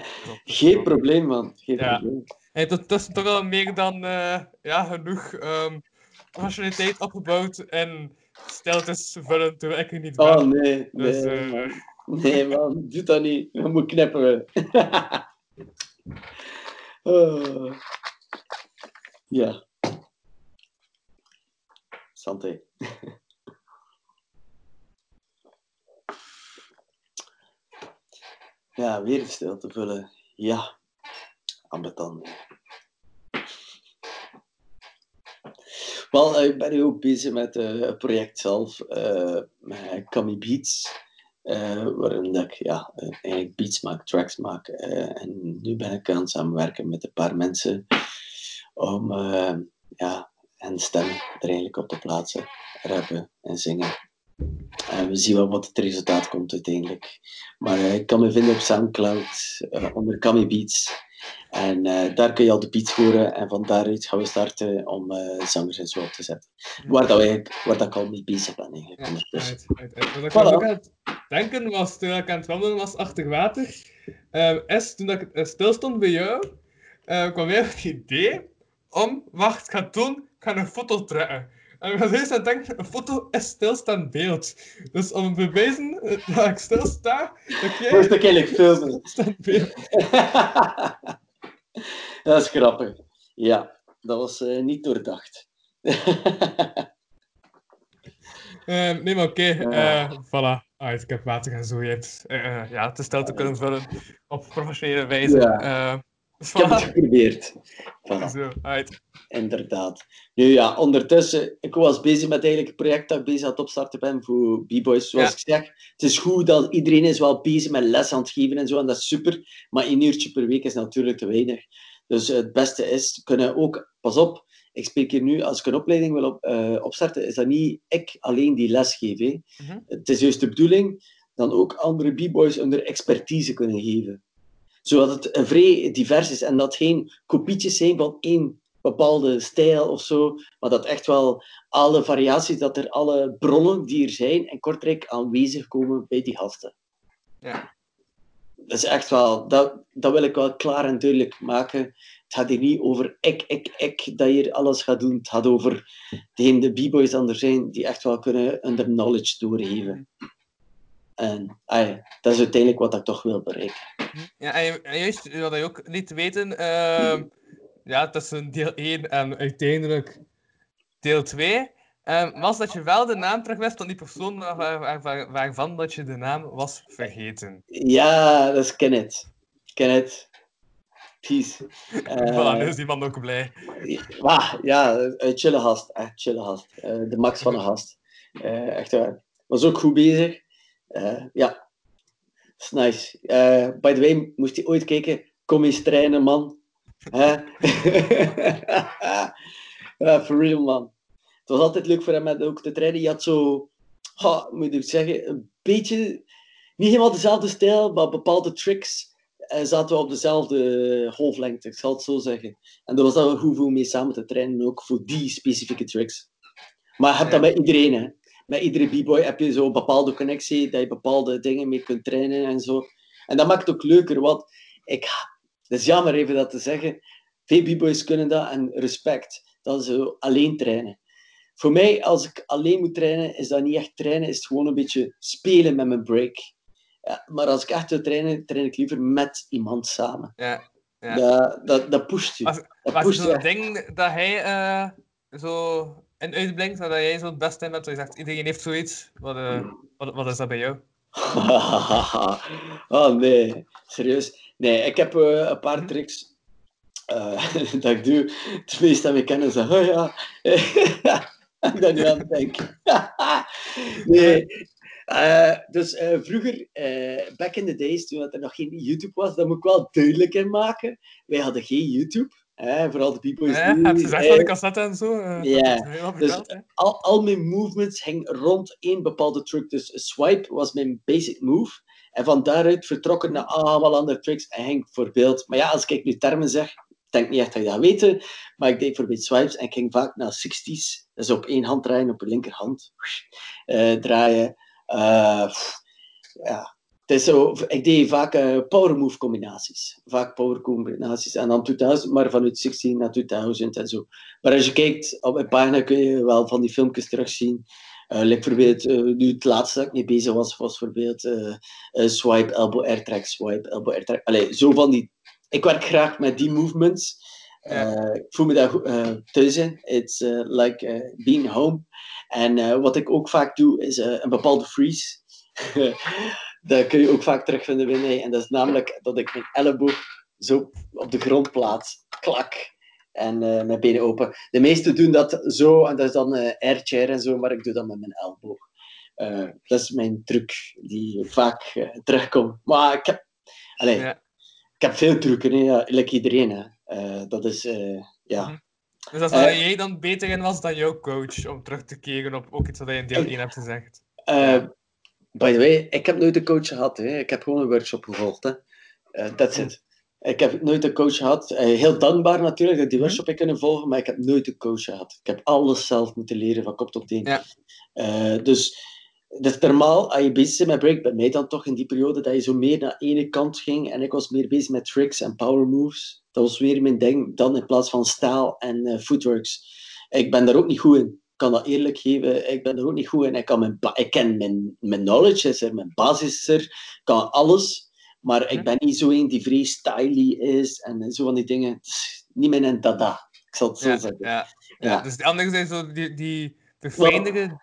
*laughs* Geen probleem, man. Geen Ja. probleem. Hij heeft toch al meer dan eh, ja, genoeg ehm professionaliteit opgebouwd en steltes vullen terwijl ik er niet ben. Oh, nee. Nee, Dus, man. nee, man. Doe dat niet. We moeten knippen. *laughs* Oh. Ja. Santé. Ja, weer een stilte vullen. Ja. Ambetant. Wel, ik ben nu ook bezig met eh, het project zelf, eh met Kami Beats. eh, waarin ik ja, eigenlijk beats maak, tracks maak. en nu ben ik aan het samenwerken met een paar mensen om ja, hen stem er eigenlijk op te plaatsen, rappen en zingen. En we zien wel wat het resultaat komt uiteindelijk. Maar eh, ik kan me vinden op Soundcloud eh, onder Kami Beats. En eh, daar kun je al de beats horen. En van daaruit gaan we starten om zangers en zo op te zetten. Waar, dat eigenlijk- waar dat ik al mee bezig ben eigenlijk. Ja, ondertussen. uit, uit, uit. Wat ik Voilà. ook aan het denken was, toen ik aan het wandelen was achter water, is toen ik eh, stilstond bij jou, kwam weer het idee om, wacht, ik ga het doen, ga een foto trekken. En ik was eerst aan het denken, een foto is stilstaand beeld. Dus om te bewijzen eh, dat ik stilsta, dat jij Moest ik eigenlijk filmen. stilstaand beeld. *laughs* dat is grappig. Ja, dat was eh, niet doordacht. *laughs* Ehm, nee, maar oké, Ja. eh, voilà. Uit, ik heb water en zo. Je hebt eh, eh, ja, te stel te kunnen vullen op professionele wijze. Ik heb het geprobeerd. Voilà. Zo, uit. Inderdaad. Nu ja, ondertussen, ik was bezig met eigenlijk het project dat ik bezig aan het opstarten ben voor B-Boys. Zoals Ja. ik zeg, het is goed dat iedereen is wel bezig met les aan het geven en zo, en dat is super. Maar één uurtje per week is natuurlijk te weinig. Dus het beste is, kunnen ook, pas op, ik spreek hier nu, als ik een opleiding wil op, eh, opstarten, is dat niet ik alleen die les geef. Mhm. Het is juist de bedoeling dan ook andere B-Boys hun expertise kunnen geven. Zodat het vrij divers is en dat geen kopietjes zijn van één bepaalde stijl of zo, maar dat echt wel alle variaties, dat er alle bronnen die er zijn in Kortrijk aanwezig komen bij die gasten. Ja. Dat is echt wel, dat, dat wil ik wel klaar en duidelijk maken. Het gaat hier niet over ik, ik, ik, dat je hier alles gaat doen. Het gaat over degene, de b-boys dan er zijn, die echt wel kunnen hun knowledge doorgeven. En dat is uiteindelijk wat ik toch wil bereiken. Ja, en, ju- en juist wat je ook niet weten, ehm, ja, tussen deel 1 en uiteindelijk deel 2, ehm, was dat je wel de naam terug wist van die persoon waar, waar- waar- waarvan dat je de naam was vergeten. Ja, dat is Kenneth. Kenneth. Peace. Eh, *laughs* voilà, nu is die man ook blij. Wah, ja, een chille gast. Echt chille gast. Eh, de max van een gast. Eh, echt waar. Was ook goed bezig. Eh, ja. Dat is nice. Eh, by the way, moest je ooit kijken. Kom eens trainen, man. *laughs* Ja, for real, man. Het was altijd leuk voor hem met ook te trainen. Je had zo, ha, moet ik zeggen, een beetje, niet helemaal dezelfde stijl, maar bepaalde tricks eh, zaten we op dezelfde golflengte, ik zal het zo zeggen. En daar was wel goed voor mee samen te trainen, ook voor die specifieke tricks. Maar je hebt dat met iedereen, hè. Met iedere b-boy heb je zo'n bepaalde connectie, dat je bepaalde dingen mee kunt trainen en zo. En dat maakt het ook leuker, want ik... Het is jammer even dat te zeggen. Veel b-boys kunnen dat en respect. Dat ze alleen trainen. Voor mij, als ik alleen moet trainen, is dat niet echt trainen, is het gewoon een beetje spelen met mijn break. Ja, maar als ik echt wil trainen, train ik liever met iemand samen. Ja. Ja. Dat, dat, dat pusht je. Als- Dat is pusht je ding dat hij eh, zo in uitblinkt, dat jij zo het in bent, dat je zegt, iedereen heeft zoiets. Wat, eh, wat, wat is dat bij jou? *laughs* oh nee, serieus. Nee, ik heb eh, een paar tricks eh, *laughs* dat ik doe. De meeste dat ik kennen zeggen, *laughs* oh ja. ik ben nu aan het denken. nee. Dus vroeger, back in the days, toen er nog geen YouTube was, dat moet ik wel duidelijk in maken. Wij hadden geen YouTube. Hè, vooral de people Ja, heb je gezegd eh, van de cassette en zo? eh, Ja, dus- hè? al, al mijn movements hingen rond één bepaalde truc. Dus swipe was mijn basic move. En van daaruit vertrokken naar allemaal andere tricks. En ging bijvoorbeeld, maar ja, als ik nu termen zeg, ik denk niet echt dat je dat weet, maar ik deed bijvoorbeeld swipes en ik ging vaak naar 60s. Dus op één hand draaien, op de linkerhand eh, draaien. Eh, ja. Het is zo, ik deed vaak eh, power move combinaties. Vaak power combinaties. En dan 2000, maar vanuit 16 naar 2000 en zo. Maar als je kijkt op mijn pagina kun je wel van die filmpjes terugzien. Uh, like bijvoorbeeld, uh, nu het laatste dat ik mee bezig was, was bijvoorbeeld uh, swipe, elbow airtrack, swipe, elbow airtrack. Allee, zo van die... Ik werk graag met die movements. Ik voel me daar goed thuis in. It's like being home. En wat ik ook vaak doe, is een bepaalde freeze. *laughs* dat kun je ook vaak terugvinden bij mij. En dat is namelijk dat ik mijn elleboog zo op de grond plaats. Klak en uh, mijn benen open. De meesten doen dat zo, en dat is dan uh, airchair en zo, maar ik doe dat met mijn elleboog. Uh, dat is mijn truc die vaak terugkomt. Maar ik heb, allez, Ja. ik heb veel trucken, hè, ja, like iedereen. Hè. dat is, ja. Mhm. Dus dat is waar jij dan beter in was dan jouw coach, om terug te keren op ook iets wat je in deel Ik- 1 hebt gezegd. By the way, ik heb nooit een coach gehad. Hè. Ik heb gewoon een workshop gevolgd. Hè. Eh, that's it. Ik heb nooit een coach gehad. Eh, heel dankbaar natuurlijk dat ik die Mhm. workshop heb kunnen volgen, maar ik heb nooit een coach gehad. Ik heb alles zelf moeten leren van kop tot teen. Ja. Eh, dus dat is normaal, als je bezig bent met break, bij mij dan toch in die periode, dat je zo meer naar ene kant ging en ik was meer bezig met tricks en power moves. Dat was weer mijn ding, dan in plaats van staal en footworks. Ik ben daar ook niet goed in. Ik kan dat eerlijk geven, ik ben er ook niet goed in. Ik, kan mijn, ik ken mijn, mijn knowledge, is er, mijn basis is er, ik kan alles. Maar ik ben niet zo een die vrij styly is en zo van die dingen. Niet mijn dada. Ik zal het zo Ja, zeggen. ja, ja. Ja. Dus anderen zijn zo die, die verfijndere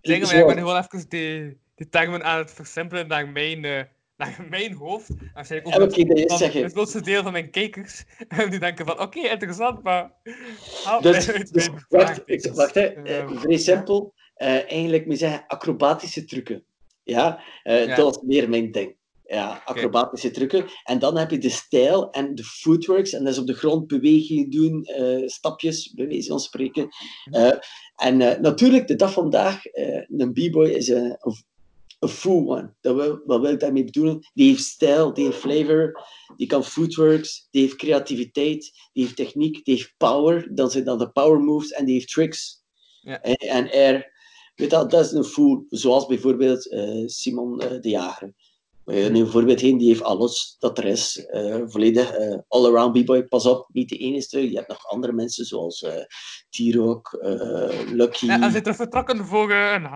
dingen, maar ik ben gewoon even die, die termen aan het versimpelen naar mijn, eh, naar mijn hoofd. Waarschijnlijk Ja, ook dat het grootste deel van mijn kijkers. *laughs* En die denken van, oké, interessant, maar... Haal Dus, dus wacht, ik- wacht hè. Eh, Ehm, vrij simpel. Eh, eigenlijk moet je zeggen acrobatische trucken. Ja, Eh, Ja. dat was meer mijn ding. Ja, acrobatische trucken. En dan heb je de stijl en de footworks. En dat is op de grond bewegingen doen, eh, stapjes, bij wijze van spreken. Eh, en eh, natuurlijk, de dag vandaag, eh, een b-boy is een, een, full one. Dat wil, wat wil ik daarmee bedoelen? Die heeft stijl, die heeft flavor, die kan footworks, die heeft creativiteit, die heeft techniek, die heeft power. Dan zijn dat de power moves en die heeft tricks. Ja. En, en air. Weet dat, dat is een full, zoals bijvoorbeeld eh, Simon eh, de Jager. Uh, nu bijvoorbeeld heen, die heeft alles dat er is. eh, volledig eh, all-around b-boy. Pas op, niet de enige. Je hebt nog andere mensen zoals T-Rock, Lucky. Ja, en zit er vertrokken voor, een,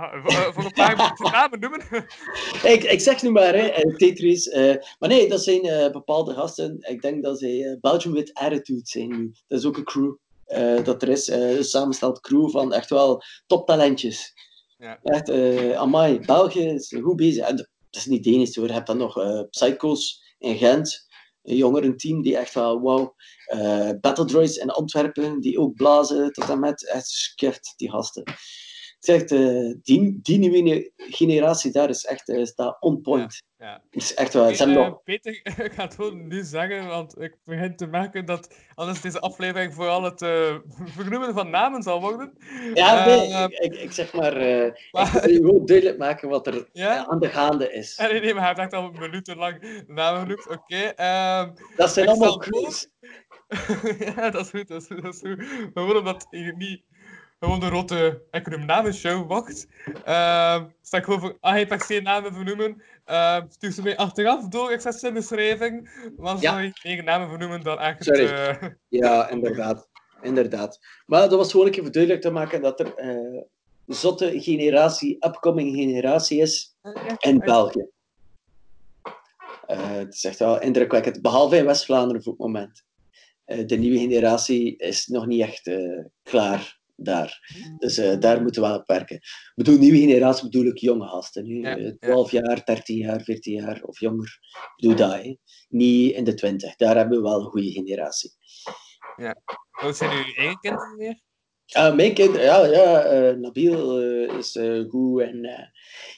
voor, een paar *laughs* namen noemen. *laughs* ik, ik zeg nu maar, hè, Tetris. maar nee, dat zijn bepaalde gasten. Ik denk dat zij Belgium with Attitude zijn nu. Dat is ook een crew. dat er is een samengesteld crew van echt wel toptalentjes. Ja. Echt, amai, België is goed bezig. En dat is niet de enige hoor. Je hebt dan nog eh, Psychos in Gent. Een jongerenteam die echt wel wow. eh Battle Droids in Antwerpen, die ook blazen tot en met. Echt skift, die gasten. Ik zeg, eh, die, die nieuwe generatie daar is echt eh, staat on point. Ja. Is echt wel. Eh, Peter, *laughs* ik ga het gewoon nu zeggen, want ik begin te merken dat anders deze aflevering vooral het eh, *laughs* vernoemen van namen zal worden. ja, nee, ik, ik, ik zeg maar, eh, ik *laughs* maar- wil gewoon duidelijk maken wat er aan de gaande is. Nee, nee, maar hij heeft echt al minutenlang namen genoemd. Oké. ehm, Dat zijn allemaal crews. ja, dat is goed, dat is goed, dat is goed. Maar gewoon omdat je niet gewoon de rotte namenshow wacht, sta ik gewoon voor, ah, je per se namen vernoemen, ehm stuur ze mij achteraf door, ik zet ze in de beschrijving, maar Ja. zou je namen vernoemen dan echt... Sorry. eh, *laughs* Ja, inderdaad. inderdaad. Maar dat was gewoon een keer voor duidelijk te maken dat er eh zotte generatie, upcoming generatie is in België. Eh, het is echt wel indrukwekkend, behalve in West-Vlaanderen voor het moment. De nieuwe generatie is nog niet echt klaar daar. Dus eh, daar moeten we wel op werken. Ik bedoel, nieuwe generatie bedoel ik jonge gasten. Nu, Ja, eh, ja. 12 jaar, 13 jaar, 14 jaar of jonger. Ik bedoel dat, hè. Niet in de 20. Daar hebben we wel een goede generatie. Hoe zijn jullie eigen kinderen weer? Ah, mijn kinderen, ja, ja eh, Nabil is goed. En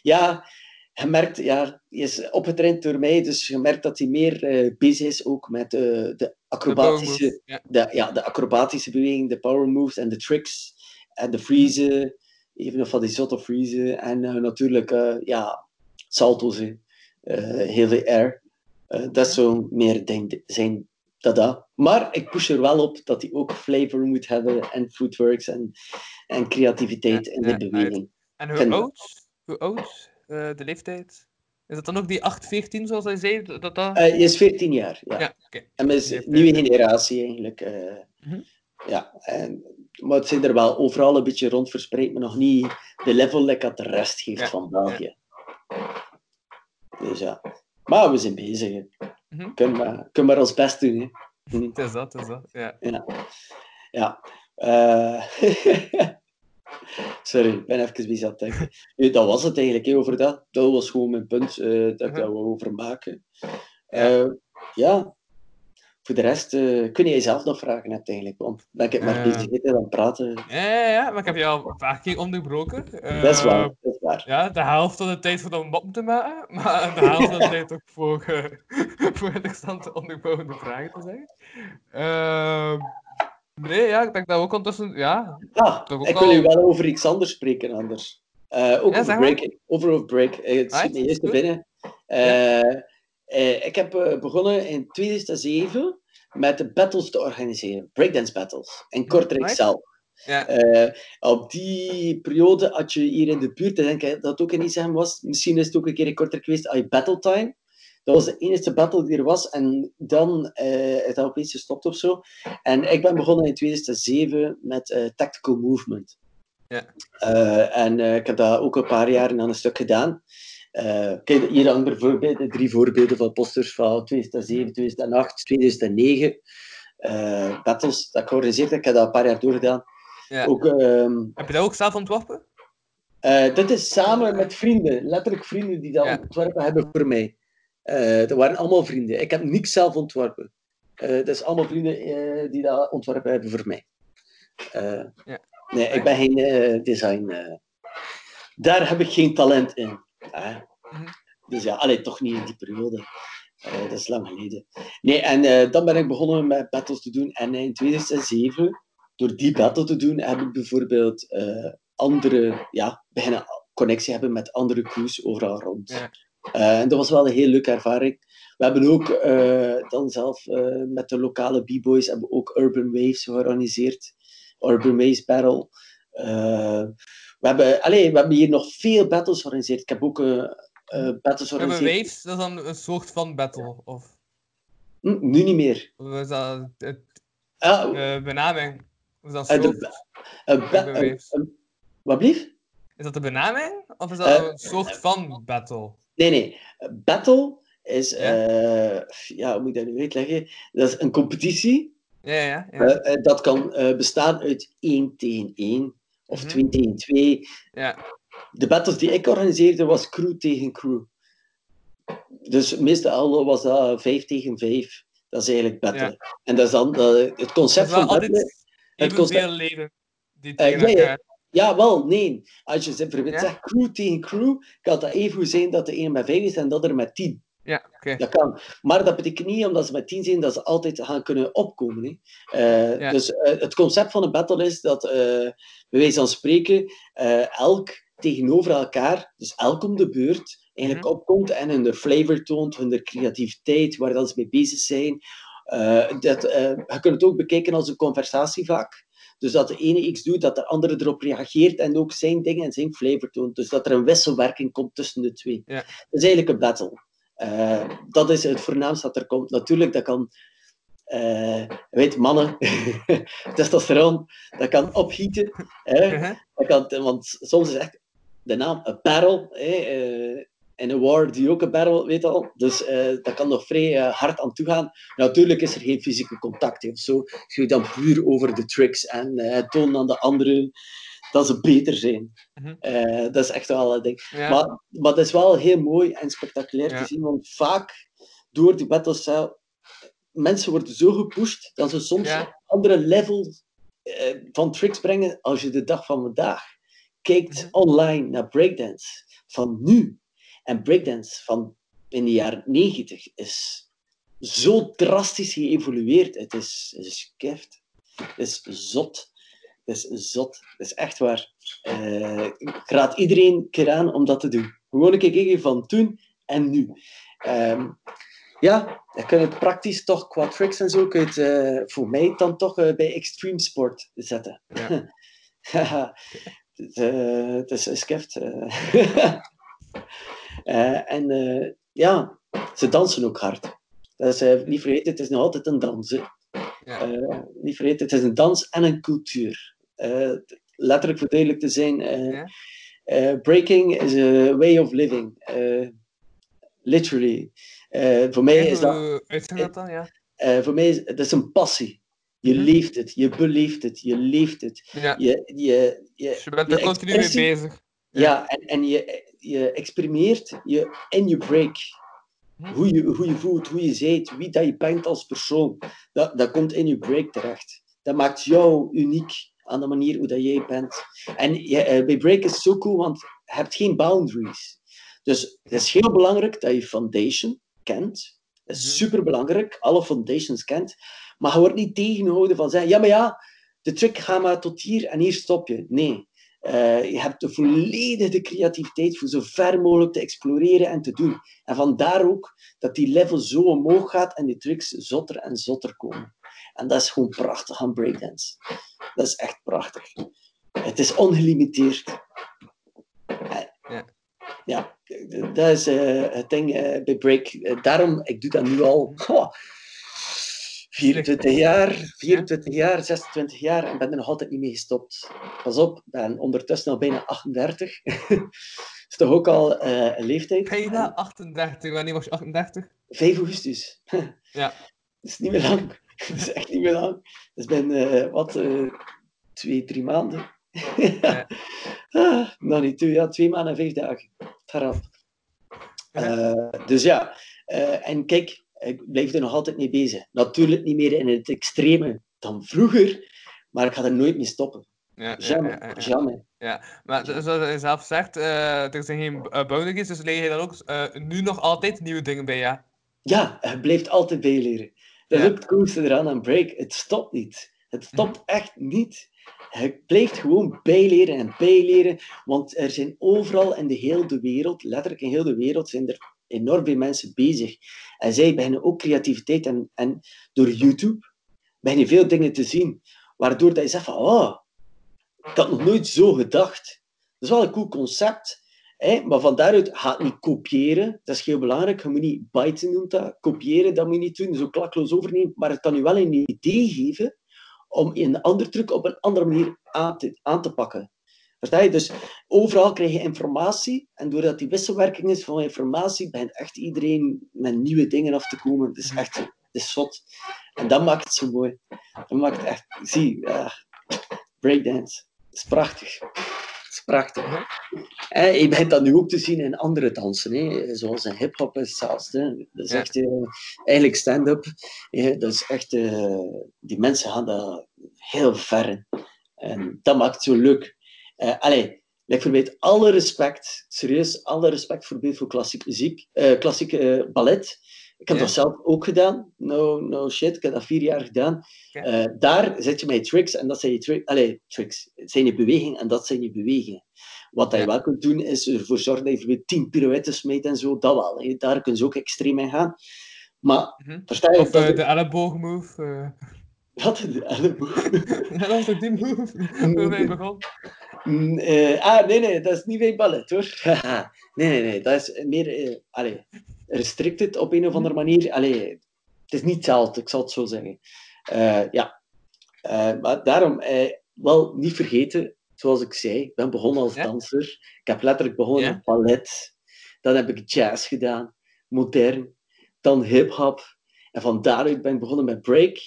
ja, je merkt, ja, hij is opgetraind door mij, dus je merkt dat hij meer eh, bezig is ook met de De acrobatische, bouwmoves, Ja. de, ja, de acrobatische beweging, de power moves en de tricks. En de freezen, even nog van die zotte freezen. En eh, natuurlijk, eh, ja, salto's. eh, heel veel air. Eh, dat is zo meer denk, zijn dada. Maar ik push er wel op dat hij ook flavor moet hebben en footworks en, en creativiteit Ja, in ja, de beweging. En hoe Ken- oud? Hoe oud? Eh, de leeftijd? Is dat dan ook die 8, 14 zoals hij zei? Dat, dat... Eh, hij is 14 jaar, ja. ja, oké. En een nieuwe generatie eigenlijk. eh, Mhm. Ja, en, maar het zijn er wel overal een beetje rond verspreid, maar nog niet de level like dat de rest heeft Ja, van België. Dus ja. Maar we zijn bezig. Hè. Mhm. Kunnen, maar, kunnen maar ons best doen. Hè. Hm. Het is dat, het is dat. Ja. Ja. ja. Eh, *laughs* Sorry, ik ben even bezig aan denken. Nu, dat was het eigenlijk, hè, over dat. Dat was gewoon mijn punt, eh, dat ik Mhm. daar over maken. Ja. Eh, ja. Voor de rest, eh, kun jij zelf nog vragen hebt eigenlijk, want ik maar Eh. bezig zitten aan praten. Ja, ja, ja, maar ik heb je al een paar keer onderbroken. dat is Eh, waar, dat is waar. Ja, de helft van de tijd voor de mop te maken, maar de *laughs* helft van de tijd ook voor, eh, *laughs* voor interessante onderbouwende vragen te zeggen. Ehm, nee, ja, ik denk dat we ook ondertussen, ja, Ah, toch ook ik wil al- u wel over iets anders spreken anders. Eh, ook Ja, over break. Over, break. Eh, het Ah, schiet me is eerst binnen. Eh, eh, ik heb eh, begonnen in 2007 met de battles te organiseren. Breakdance battles. In Kortrijk zelf. ja, Eh, op die periode had je hier in de buurt, ik denk dat het ook in Isem was, misschien is het ook een keer in Kortrijk geweest, je Battle Time. Dat was de enige battle die er was. En dan is dat opeens gestopt of zo. En ik ben begonnen in 2007 met Tactical Movement. Ja. En ik heb dat ook een paar jaar aan een stuk gedaan. Eh, kijk, hier hangen er voorbeelden, drie voorbeelden van posters van 2007, 2008, 2009. eh, battles dat ik georganiseerd heb. Ik heb dat een paar jaar doorgedaan. ja. Ook, ehm, Heb je dat ook zelf ontworpen? eh, dit is samen met vrienden, letterlijk vrienden die dat Ja. ontworpen hebben voor mij. Eh dat waren allemaal vrienden. Ik heb niks zelf ontworpen. Dat is allemaal vrienden die dat ontworpen hebben voor mij. Ja. Nee, ik ben geen design. daar heb ik geen talent in. Mhm. Dus ja, allee, toch niet in die periode. Eh, dat is lang geleden. Nee, en eh, dan ben ik begonnen met battles te doen. En in 2007, door die battle te doen, heb ik bijvoorbeeld eh, andere, ja, beginnen connectie hebben met andere crews overal rond. Ja. En dat was wel een heel leuke ervaring. We hebben ook dan zelf met de lokale b-boys hebben we ook Urban Waves georganiseerd. Urban Waves Battle. We, hebben, allee, we hebben hier nog veel battles georganiseerd. Ik heb ook eh battles We hebben georganiseerd. waves, dat is dan een soort van battle, of, Hm, nu niet meer. of is dat het, Ah, eh, benaming? Is dat soort, wat blieft? is dat de benaming, of is dat een soort van battle? Nee, nee. Battle is, Ja. ja. hoe moet ik dat nu uitleggen? Dat is een competitie. Ja, ja, ja. Eh, dat kan eh, bestaan uit 1 tegen 1 of Mhm. 2 tegen 2. ja. De battles die ik organiseerde was crew tegen crew. Dus meestal was dat 5 tegen 5. Dat is eigenlijk battle. En dat is dan eh, het Het concept van battle. altijd het concept- leden die Eh, tegen ja, ja. elkaar... Ja, wel, nee. Als je bijvoorbeeld Ja? zegt crew tegen crew, kan dat even goed zijn dat de een met 5 is en de ander met 10. Ja, oké. Dat kan. Maar dat betekent niet, omdat ze met 10 zijn, dat ze altijd gaan kunnen opkomen. Hè. Eh, Ja. Dus eh, het concept van een battle is dat, eh bij wijze van spreken, elk tegenover elkaar, dus elk om de beurt, eigenlijk Mhm. opkomt en hun flavor toont, hun creativiteit, waar dat ze mee bezig zijn. Dat, je kunt het ook bekijken als een conversatie vaak. Dus dat de ene iets doet, dat de andere erop reageert en ook zijn dingen en zijn flavor toont. Dus dat er een wisselwerking komt tussen de twee. Ja. Dat is eigenlijk een battle. Eh, dat is het voornaamste dat er komt. Natuurlijk, dat kan... eh, weet, mannen, *laughs* testosteron, dat kan opgieten. Hè? Mhm. Dat kan, want soms is echt de naam een battle. Hè? eh, en een war die ook een battle, weet al. Dus dat kan nog vrij hard aan toe gaan. Natuurlijk is er geen fysieke contact hè, of zo. Het gaat dan puur over de tricks en tonen aan de anderen dat ze beter zijn. Mhm. Eh, dat is echt wel een ding. Ja. Maar, maar dat is wel heel mooi en spectaculair Ja. te zien, want vaak door die battles zelf, mensen worden zo gepusht dat ze soms Ja. een andere level eh, van tricks brengen als je de dag van vandaag kijkt Mhm. online naar breakdance van nu. En breakdance van in de jaren 90 is zo drastisch geëvolueerd. Het is, het is keft. Het is zot. Het is zot. Het is echt waar. Eh, ik raad iedereen een keer aan om dat te doen. Gewoon een keer kijken van toen en nu. Ehm, ja, dan kun je het praktisch toch qua tricks en zo, kun je het eh, voor mij dan toch eh, bij extreme sport zetten. Ja. *laughs* Het, is een skift. *laughs* en ja, ze dansen ook hard. Dat is, niet vergeten, het is nog altijd een dans. hè. Ja. Niet vergeten, het is een dans en een cultuur. Eh, letterlijk voor duidelijk te zijn, eh, eh, breaking is a way of living. Literally. Voor mij is dat, Hoe uitziet dat dan? Ja. voor mij is het is een passie. Je Mhm. leeft het, je beleeft het, je leeft het. ja. Je, je, je, Dus je bent er continu mee bezig. Ja, en, en je, je experimeert je in je break. Hm. Hoe je, hoe je voelt, hoe je zijt, wie dat je bent als persoon. Dat, dat komt in je break terecht. Dat maakt jou uniek aan de manier hoe dat jij bent. En je, eh, bij break is het zo cool, want je hebt geen boundaries. Dus het is heel belangrijk dat je foundation kent. Dat is Mhm. super belangrijk, alle foundations kent. Maar je wordt niet tegengehouden van zeggen, ja, maar ja, de trick gaat maar tot hier en hier stop je. Nee. Eh, je hebt de volledige creativiteit voor zo ver mogelijk te exploreren en te doen. En vandaar ook dat die level zo omhoog gaat en die tricks zotter en zotter komen. En dat is gewoon prachtig aan breakdance. Dat is echt prachtig. Het is ongelimiteerd. Ja. Ja, dat is eh, het ding eh, bij break. Eh, daarom, ik doe dat nu al goh, 24 jaar, 24 jaar, 26 jaar en ben er nog altijd niet mee gestopt. Pas op, ik ben ondertussen al bijna 38. *laughs* is toch ook al een leeftijd? Bijna 38. Wanneer was je 38? 5 augustus. *laughs* Ja. Dat is niet meer lang. *laughs* Dat is echt niet meer lang. Dus ben, eh, wat, eh, twee, drie maanden. Ja. *laughs* ah, nog niet toe, ja, twee maanden en vijf dagen. Garap. Eh, dus ja, en kijk, ik blijf er nog altijd mee bezig. Natuurlijk niet meer in het extreme dan vroeger, maar ik ga er nooit mee stoppen. Ja, ja, Jamais, ja, ja, ja. Maar zo- zoals je zelf zegt, eh, er zijn geen uh, boundaries, dus leer je dan ook nu nog altijd nieuwe dingen bij, ja? Ja, je blijft altijd bijleren. Dat is Ja. ook het coolste eraan aan break. Het stopt niet. Het stopt echt niet. Je blijft gewoon bijleren en bijleren, want er zijn overal in de hele wereld, letterlijk in heel de wereld, zijn er enorm veel mensen bezig. En zij beginnen ook creativiteit en, en door YouTube begin je veel dingen te zien, waardoor dat je zegt van, oh, ik had nog nooit zo gedacht. Dat is wel een cool concept. Maar van daaruit gaat niet kopiëren. Dat is heel belangrijk. Je moet niet byten noemt dat. Kopiëren, dat moet je niet doen. Zo klakloos overnemen. Maar het kan je wel een idee geven om een ander truc op een andere manier aan te, aan te pakken. Versta je? Dus overal krijg je informatie. En doordat die wisselwerking is van informatie, begint echt iedereen met nieuwe dingen af te komen. Het is echt het is zot. En dat maakt het zo mooi. Dat maakt echt... Zie, ja, breakdance. Het is prachtig. Is prachtig. En je begint dat nu ook te zien in andere dansen, hè. zoals in hip-hop is hetzelfde. Dat is Ja. echt eh, eigenlijk stand-up. hè. Dat is echt, eh, die mensen gaan daar heel ver. En dat maakt het zo leuk. Eh allee, ik verwijt alle respect, serieus, alle respect voor voor klassieke muziek, eh klassieke eh, ballet. Ik heb Ja. dat zelf ook gedaan. No, no shit, ik heb dat vier jaar gedaan. Ja. Eh, daar zet je met tricks en dat zijn je tricks. Allee, tricks. Het zijn je bewegingen en dat zijn je bewegingen. Wat dat je wel kunt doen, is ervoor zorgen dat je bijvoorbeeld tien pirouettes meet en zo. Dat wel. hè. Daar kun je ook extreem in gaan. Maar, Mhm. versta je Of eh, ik- de elleboogmove. eh. *laughs* Wat? De elleboog? *laughs* dat was ook die move *laughs* waarmee je begon. Mm, eh, ah, nee, nee, dat is niet bij ballet, hoor. nee, nee, nee, dat is meer... allee, restricted op een of andere manier. Allee, het is niet hetzelfde, ik zal het zo zeggen. Eh, ja. Eh, maar daarom, eh, wel niet vergeten, zoals ik zei, ik ben begonnen als Ja. danser. Ik heb letterlijk begonnen Ja. met ballet. Dan heb ik jazz gedaan, modern. Dan hip-hop. En van daaruit ben ik begonnen met break.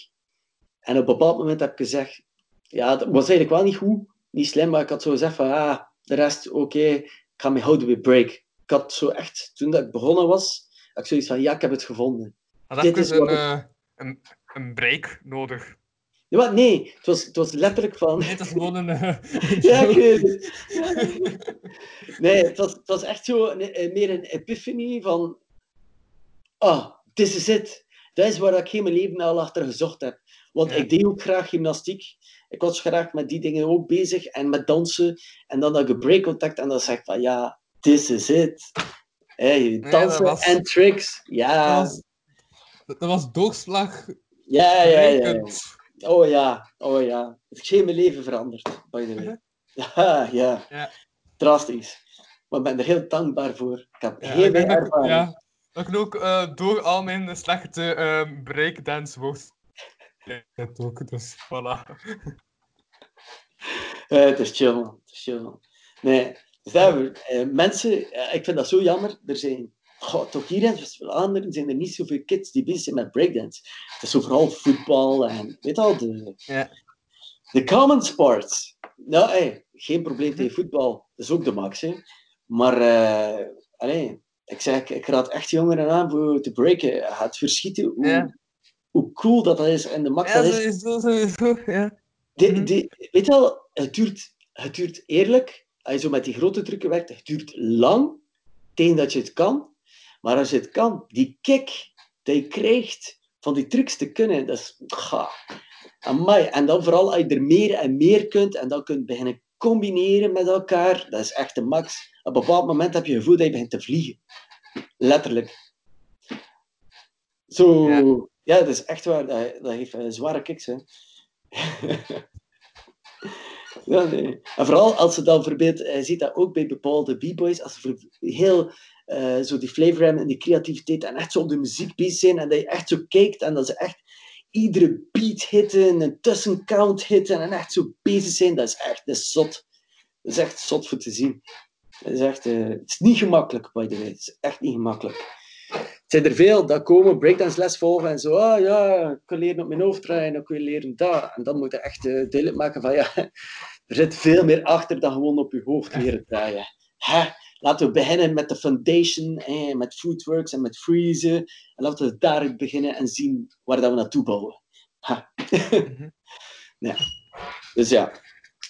En op een bepaald moment heb ik gezegd, ja, dat was eigenlijk wel niet goed, niet slim, maar ik had zo gezegd van, ah, de rest, oké, ik ga me houden bij break. Ik had zo echt, toen dat ik begonnen was, had ik zoiets van, ja, ik heb het gevonden. Had Dit is een, ik- eh, een, een break nodig. Ja, maar nee, het was, het was letterlijk van... Nee, het is gewoon een... *laughs* eh, Ja, ik weet het. Het. *laughs* Nee, het was, het was echt zo een, meer een epiphany van... Ah, this is it. Dat is waar ik heel mijn leven al achter gezocht heb. Want Ja. ik deed ook graag gymnastiek. Ik was graag met die dingen ook bezig. En met dansen. En dan had ik een break contact. En dan zeg ik van, ja, this is it. Hey, dansen was- en tricks. Ja, Dat was, dat was doorslag. ja, ja, ja. Oh ja, oh ja. Het heeft mijn leven veranderd, by the way. *laughs* Ja, ja. Ja. Drastisch. Maar ik ben er heel dankbaar voor. Ik heb Ja, heel veel ervaring. ja, dat ik ook eh, door al mijn slechte ehm breakdance wordt. Ja, dat ook, dus voilà. Eh, het is chill, man. Het is chill, man. Nee, daar, eh, mensen, eh, ik vind dat zo jammer. Er zijn, toch hier in Vlaanderen zijn er niet zoveel kids die bezig zijn met breakdance. Het is zo vooral voetbal en, weet je al, de, Ja. de common sports. Nou, hey, geen probleem tegen voetbal. Dat is ook de max, hè. Maar, allee, ik zeg, ik raad echt jongeren aan voor te breken. Het verschieten hoe, Ja. hoe cool dat, dat is en de max Ja, dat is. sowieso, sowieso, ja. Mhm. weet je wel, het duurt, het duurt eerlijk, als je zo met die grote trucken werkt, het duurt lang tegen dat je het kan. Maar als je het kan, die kick die je krijgt van die trucs te kunnen, dat is... Ga, amai. En dan vooral als je er meer en meer kunt en dan kunt beginnen combineren met elkaar, dat is echt de max. Op een bepaald moment heb je het gevoel dat je begint te vliegen. Letterlijk. Zo... Ja. Ja, dat is echt waar. Dat, dat heeft eh, zware kicks, hè. *laughs* Ja, nee. En vooral als ze dan bijvoorbeeld, je ziet dat ook bij bepaalde b-boys, als ze heel eh, zo die flavor hebben en die creativiteit en echt zo op de muziek bezig zijn en dat je echt zo kijkt en dat ze echt iedere beat hitten, een tussencount hitten en echt zo bezig zijn, dat is echt dat zot. Dat is echt zot voor te zien. Dat is echt, eh, het is niet gemakkelijk, by the way. Het is echt niet gemakkelijk. Het zijn er veel dat komen, breakdance les volgen en zo, ah ja, ik wil leren op mijn hoofd draaien, ik wil leren dat. En dan moet je echt eh, duidelijk maken van, ja, er zit veel meer achter dan gewoon op je hoofd leren draaien. Laten we beginnen met de foundation, eh, met footworks en met freezen. En laten we daaruit beginnen en zien waar dat we naartoe bouwen. Ha. *laughs* Ja. Dus ja.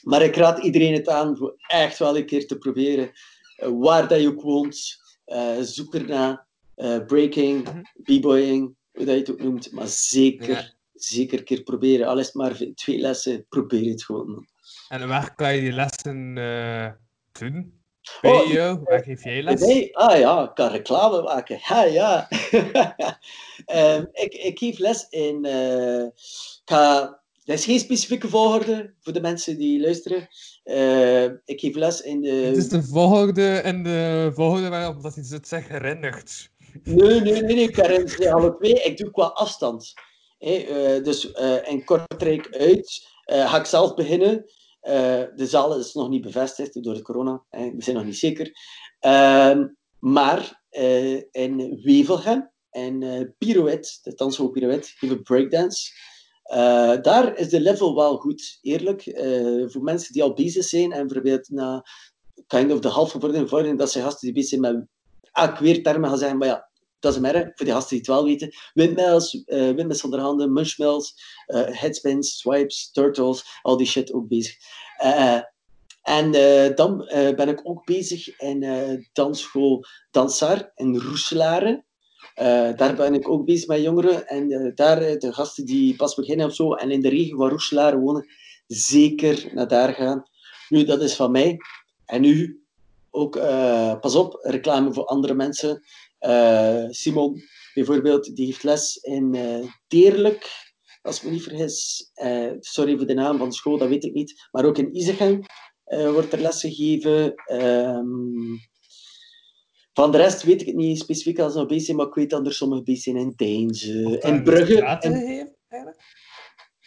Maar ik raad iedereen het aan voor echt wel een keer te proberen. Eh, waar dat je ook woont, eh, zoek erna. Eh, breaking, Mhm. b-boying, hoe dat je het ook noemt. Maar zeker, Ja. zeker een keer proberen. Al is het maar twee lessen, probeer het gewoon. En waar kan je die lessen eh, doen? Bij Oh, jou? Waar geef jij les? Nee, ah ja, ik kan reclame maken. Ja, ja. *laughs* Ehm, ik, ik geef les in. eh, ik ga, dat is geen specifieke volgorde voor de mensen die luisteren. Eh, ik geef les in de. Het is de volgorde en de volgorde waarop dat hij het zich herinnert. Nee, nee, nee, nee, ik herinner ze alle twee. Ik doe qua afstand. Hé, eh, dus eh, in Kortrijk uit eh, ga ik zelf beginnen. Eh, de zaal is nog niet bevestigd door de corona. hè, we zijn nog niet zeker. Ehm, maar eh, in Wevelgem en eh Pirouette, de dansschool Pirouette, ik breakdance. Eh, daar is de level wel goed, eerlijk. Eh, voor mensen die al bezig zijn en bijvoorbeeld na kind of de halve vordering, vordering dat zijn gasten die bezig zijn met elk weer termen gaan zeggen, maar ja, is merk, voor die gasten die het wel weten. Windmills, eh windmills zonder handen, munchmills, eh, headspins, swipes, turtles, al die shit ook bezig. Eh, en dan ben ik ook bezig in dansschool Dansaar in Roeselare. Daar ben ik ook bezig met jongeren. En daar, de gasten die pas beginnen of zo, en in de regio waar Roeselare wonen, zeker naar daar gaan. Nu, dat is van mij. En nu, ook, pas op, reclame voor andere mensen. Eh, Simon, bijvoorbeeld, die heeft les in eh Deerlijk, als ik me niet vergis. Eh, sorry voor de naam van de school, dat weet ik niet. Maar ook in Izegem wordt er les gegeven. Ehm, van de rest weet ik het niet specifiek als nog bezig zijn, maar ik weet dat er sommige bezig zijn in Deinze, in Brugge. Eigenlijk?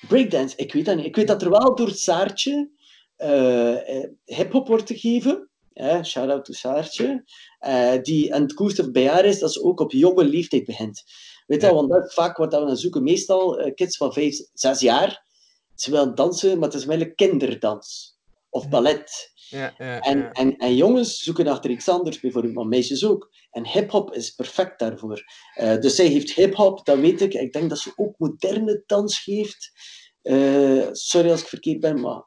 Breakdance, ik weet dat niet. Ik weet dat er wel door Saartje eh, hip-hop wordt gegeven. Ja, shout-out to Saartje. Eh, die aan het koersen bij haar is, dat ze ook op jonge leeftijd begint. Weet je, Ja. want dat vaak wat we naar zoeken. Meestal eh, kids van 5, 6 jaar. Ze willen dansen, maar het is wel een kinderdans. Of ballet. Ja, ja, En, en, en jongens zoeken achter iets anders, bijvoorbeeld, maar meisjes ook. En hip-hop is perfect daarvoor. Eh, dus zij heeft hip-hop, dat weet ik. Ik denk dat ze ook moderne dans geeft. Eh, sorry als ik verkeerd ben, maar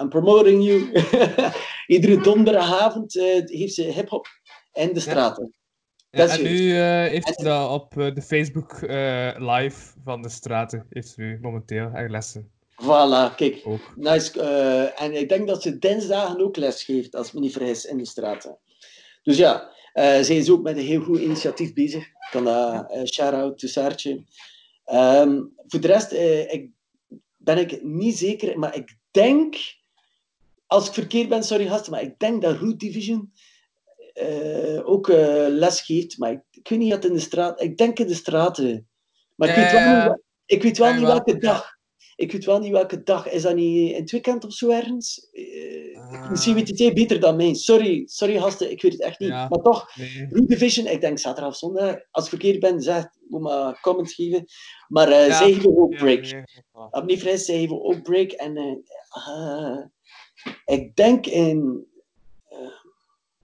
I'm promoting you. *laughs* Iedere donderdagavond eh, heeft ze hip-hop in de straten. Ja, en nu eh, heeft ze dat op eh, de Facebook live van de straten. Heeft ze nu momenteel haar lessen Voilà, kijk. ook. Nice. en ik denk dat ze dinsdagen ook les geeft, als ik me niet vergis, in de straten. Dus ja, zij is ook met een heel goed initiatief bezig. Ik kan dat shout-out to Saartje. Ehm, voor de rest ik, ben ik niet zeker, maar ik denk, als ik verkeerd ben, sorry gasten, maar ik denk dat Root Division eh, ook eh, les geeft. Maar ik, ik weet niet wat in de straat, ik denk in de straten. Maar ik Ja, weet wel ja, ja. niet, wa- ik weet wel Ja, niet wel, welke ja. dag. Ik weet wel niet welke dag. Is dat niet in het weekend of zo ergens? Eh, Ah. Misschien weet het jij beter dan mij. Sorry, sorry gasten, ik weet het echt niet. Ja. Maar toch, Nee. Root Division, ik denk zaterdag of zondag. Als ik verkeerd ben, zeg, moet maar comments geven. Maar eh, Ja. zij geven ook Ja, break. nee, ik niet vrij, zij geven ook break. En eh, eh, ik denk in...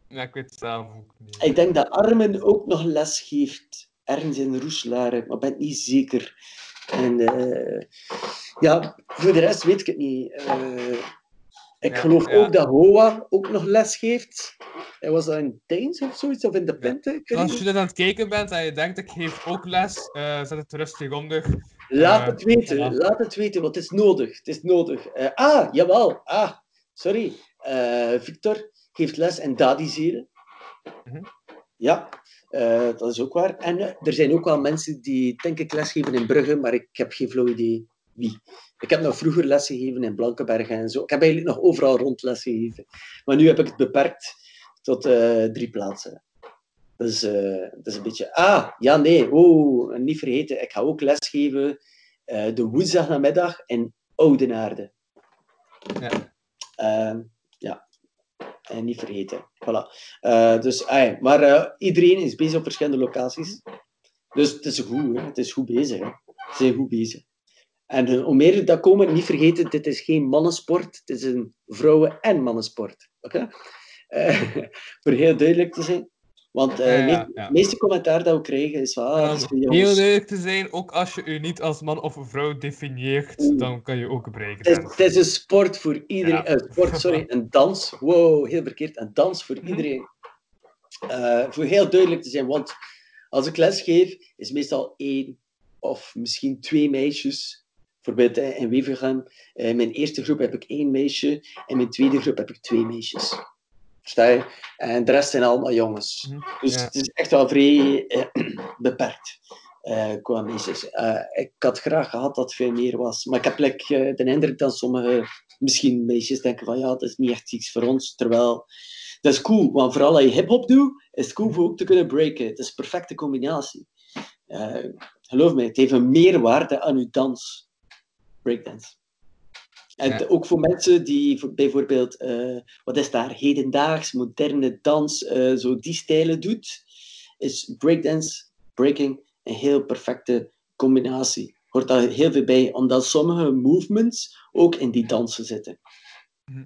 Ja, ik weet het zelf ook niet. Ik denk dat Armen ook nog les geeft. Ergens in Roeselare, maar ik ben het niet zeker. En eh, ja, voor de rest weet ik het niet. Eh, ik Ja, geloof ja. ook dat Hoa ook nog les geeft. Hij was dat in Deens of zoiets, of in de weet Als je dit aan het kijken bent en je denkt, ik geef ook les, eh, zet het rustig onder. Laat het weten, laat het weten, want het is nodig. Het is nodig. Ah, jawel. Ah, sorry. Eh, Victor geeft les in Dadizeren. Mhm. Ja, eh, dat is ook waar. En eh, er zijn ook wel mensen die, denk ik, lesgeven in Brugge, maar ik heb geen flauw idee wie. Ik heb nog vroeger lesgegeven in Blankenbergen en zo. Ik heb eigenlijk nog overal rond lesgegeven. Maar nu heb ik het beperkt tot drie plaatsen. Dus dat is een beetje... Ah, ja, nee. Oh, niet vergeten. Ik ga ook lesgeven de woensdag namiddag in Oudenaarde. Ja. Ehm, ja. En niet vergeten. Voilà. Eh, dus, maar eh, iedereen is bezig op verschillende locaties. Dus het is goed. Hè. Het is goed bezig. Hè. Ze zijn goed bezig. En eh, hoe meer dat komen, niet vergeten, dit is geen mannensport. Het is een vrouwen- en mannensport. Oké? *laughs* Voor heel duidelijk te zijn. Want Ja, ja, het meeste commentaar dat we krijgen is van... Ah, het is heel duidelijk te zijn, ook als je je niet als man of vrouw definieert, Oeh. dan kan je ook Het is, breakdance. het is een sport voor iedereen. Eh, sport, sorry, *laughs* een dans. Wow, heel verkeerd. Een dans voor Mhm. iedereen. Eh, voor heel duidelijk te zijn, want als ik les geef, is meestal één of misschien twee meisjes. Bijvoorbeeld in Wevergem, in mijn eerste groep heb ik één meisje, en in mijn tweede groep heb ik twee meisjes. Je? En de rest zijn allemaal jongens. Mhm, Dus ja. het is echt wel vrij eh, *clears throat* beperkt eh, qua meisjes. Eh, ik had graag gehad dat het veel meer was. Maar ik heb like, eh, de indruk dat sommige misschien meisjes denken van ja, dat is niet echt iets voor ons. Terwijl dat is cool, want vooral als je hip-hop doet, is het cool voor ook te kunnen breken. Het is een perfecte combinatie. Geloof me, het heeft een meerwaarde aan uw dans. Breakdance. En Ja. ook voor mensen die voor- bijvoorbeeld, eh, wat is daar, hedendaags, moderne dans, eh, zo die stijlen doet, is breakdance, breaking een heel perfecte combinatie. Hoort daar heel veel bij, omdat sommige movements ook in die dansen zitten. Mhm.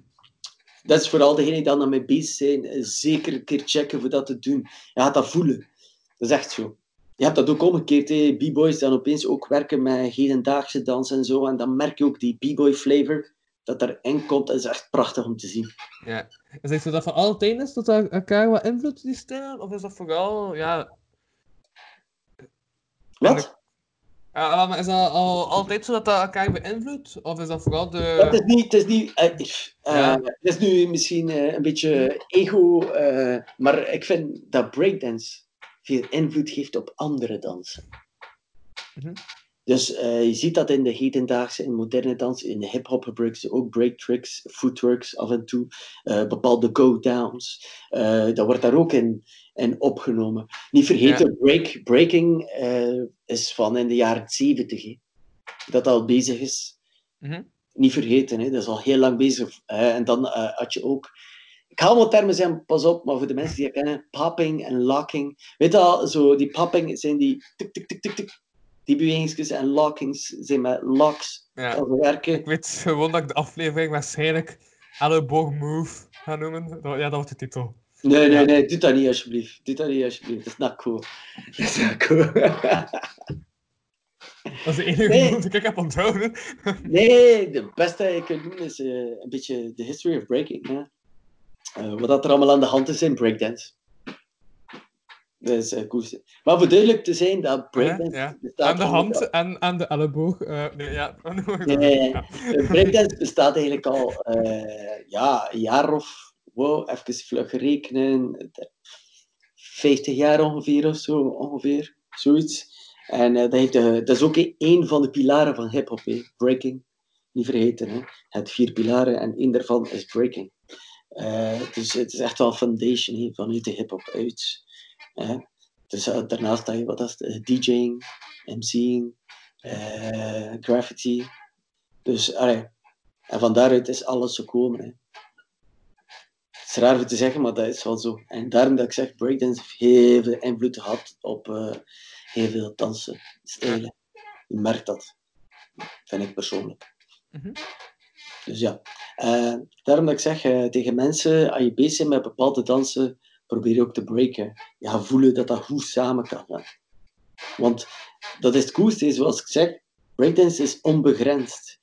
Dat is vooral degenen die dan daarmee bezig zijn, eh, zeker een keer checken voor dat te doen. Je gaat dat voelen. Dat is echt zo. Je hebt dat ook omgekeerd, hè. b-boys dan opeens ook werken met hedendaagse dans en zo, en dan merk je ook die b-boy flavor dat erin komt. Dat is echt prachtig om te zien. Ja. Is het zo dat van alle is dat elkaar wat invloed die stijl? Of is dat vooral, ja... Wat? ja maar is dat al, altijd zo dat dat elkaar beïnvloedt? Of is dat vooral de... Dat is niet, het is niet, eh, eh, Ja. het is nu misschien eh, een beetje ego, maar ik vind dat breakdance veel invloed geeft op andere dansen. Mhm. Dus eh, je ziet dat in de hedendaagse en moderne dans, in de hip-hop gebruiken ze ook break tricks, footworks af en toe, eh, bepaalde go-downs. Eh, dat wordt daar ook in, in opgenomen. Niet vergeten, break, breaking is van in de jaren 70 hè, dat al bezig is Mhm. niet vergeten, hè. dat is al heel lang bezig. hè. En dan had je ook. Ik ga allemaal termen zijn, pas op, maar voor de mensen die het kennen, popping en locking. Weet je al, zo, die popping zijn die tik, tik, tik, tik, tik. Die bewegingsjes en lockings zijn met locks. Ja. Werken. Ik weet gewoon dat ik de aflevering waarschijnlijk Elleboog Move ga noemen. Ja, dat wordt de titel. Nee, nee, nee, doe dat niet alsjeblieft. Doe dat niet alsjeblieft. Dat is not cool. *laughs* Dat is not cool. *laughs* Dat is de enige Nee. die ik heb onthouden. Nee, de beste dat je kunt doen is eh, een beetje de history of breaking. Ja. Eh, wat dat er allemaal aan de hand is in breakdance. Dat is eh, cool. Maar voor duidelijk te zijn dat breakdance Ja, Aan de hand en aan de elleboog. eh, nee, ja. *laughs* Nee, nee, nee. Ja. Breakdance bestaat eigenlijk al ja, een jaar of, wow, even vlug rekenen, 50 jaar ongeveer of zo, ongeveer, zoiets. En dat, heeft, dat is ook een van de pilaren van hip-hop, breaking. Niet vergeten, hè. Het vier pilaren en één daarvan is breaking. Eh, dus het is echt wel foundation vanuit de hip-hop uit. Dus eh, daarnaast heb je wat het, eh, DJing, MC'ing, graffiti. Dus allee, en van daaruit is alles gekomen. Hè. Het is raar voor te zeggen, maar dat is wel zo. En daarom dat ik zeg, breakdance heeft heel veel invloed gehad op heel veel dansen, stijlen. Je merkt dat, vind ik persoonlijk. Mhm. Dus ja, Eh, daarom dat ik zeg eh, tegen mensen, als je bezig bent met bepaalde dansen, probeer je ook te breken. Gaat voelen dat dat goed samen kan. gaan. Want dat is het coolste, zoals ik zeg, breakdance is onbegrensd.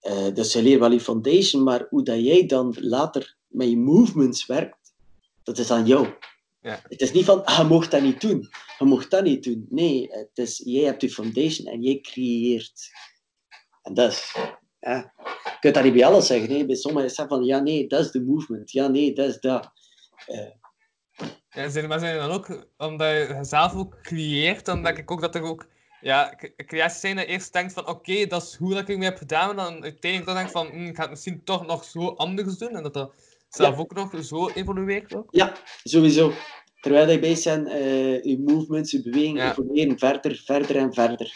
Eh, dus je leert wel je foundation, maar hoe dat jij dan later met je movements werkt, dat is aan jou. Ja. Het is niet van, ah, je mocht dat niet doen. Je mocht dat niet doen. Nee, het is, jij hebt je foundation en jij creëert. En dat is... Ja. Je kunt dat niet bij alles zeggen. hè. Bij sommigen is het van, ja, nee, dat is de movement. Ja, nee, dat is dat. Ja, zijn, maar zijn dan ook, omdat je zelf ook creëert, dan denk ik ook dat er ook ja, creaties zijn dat eerst denkt van oké, dat is hoe dat ik me heb gedaan, en dan uiteindelijk dan denk van hm, ik ga het misschien toch nog zo anders doen, en dat dat zelf Ja. ook nog zo evolueert ook. Ja, sowieso. Terwijl je bezig bent, eh je movements, je bewegingen Ja. evolueren verder, verder en verder.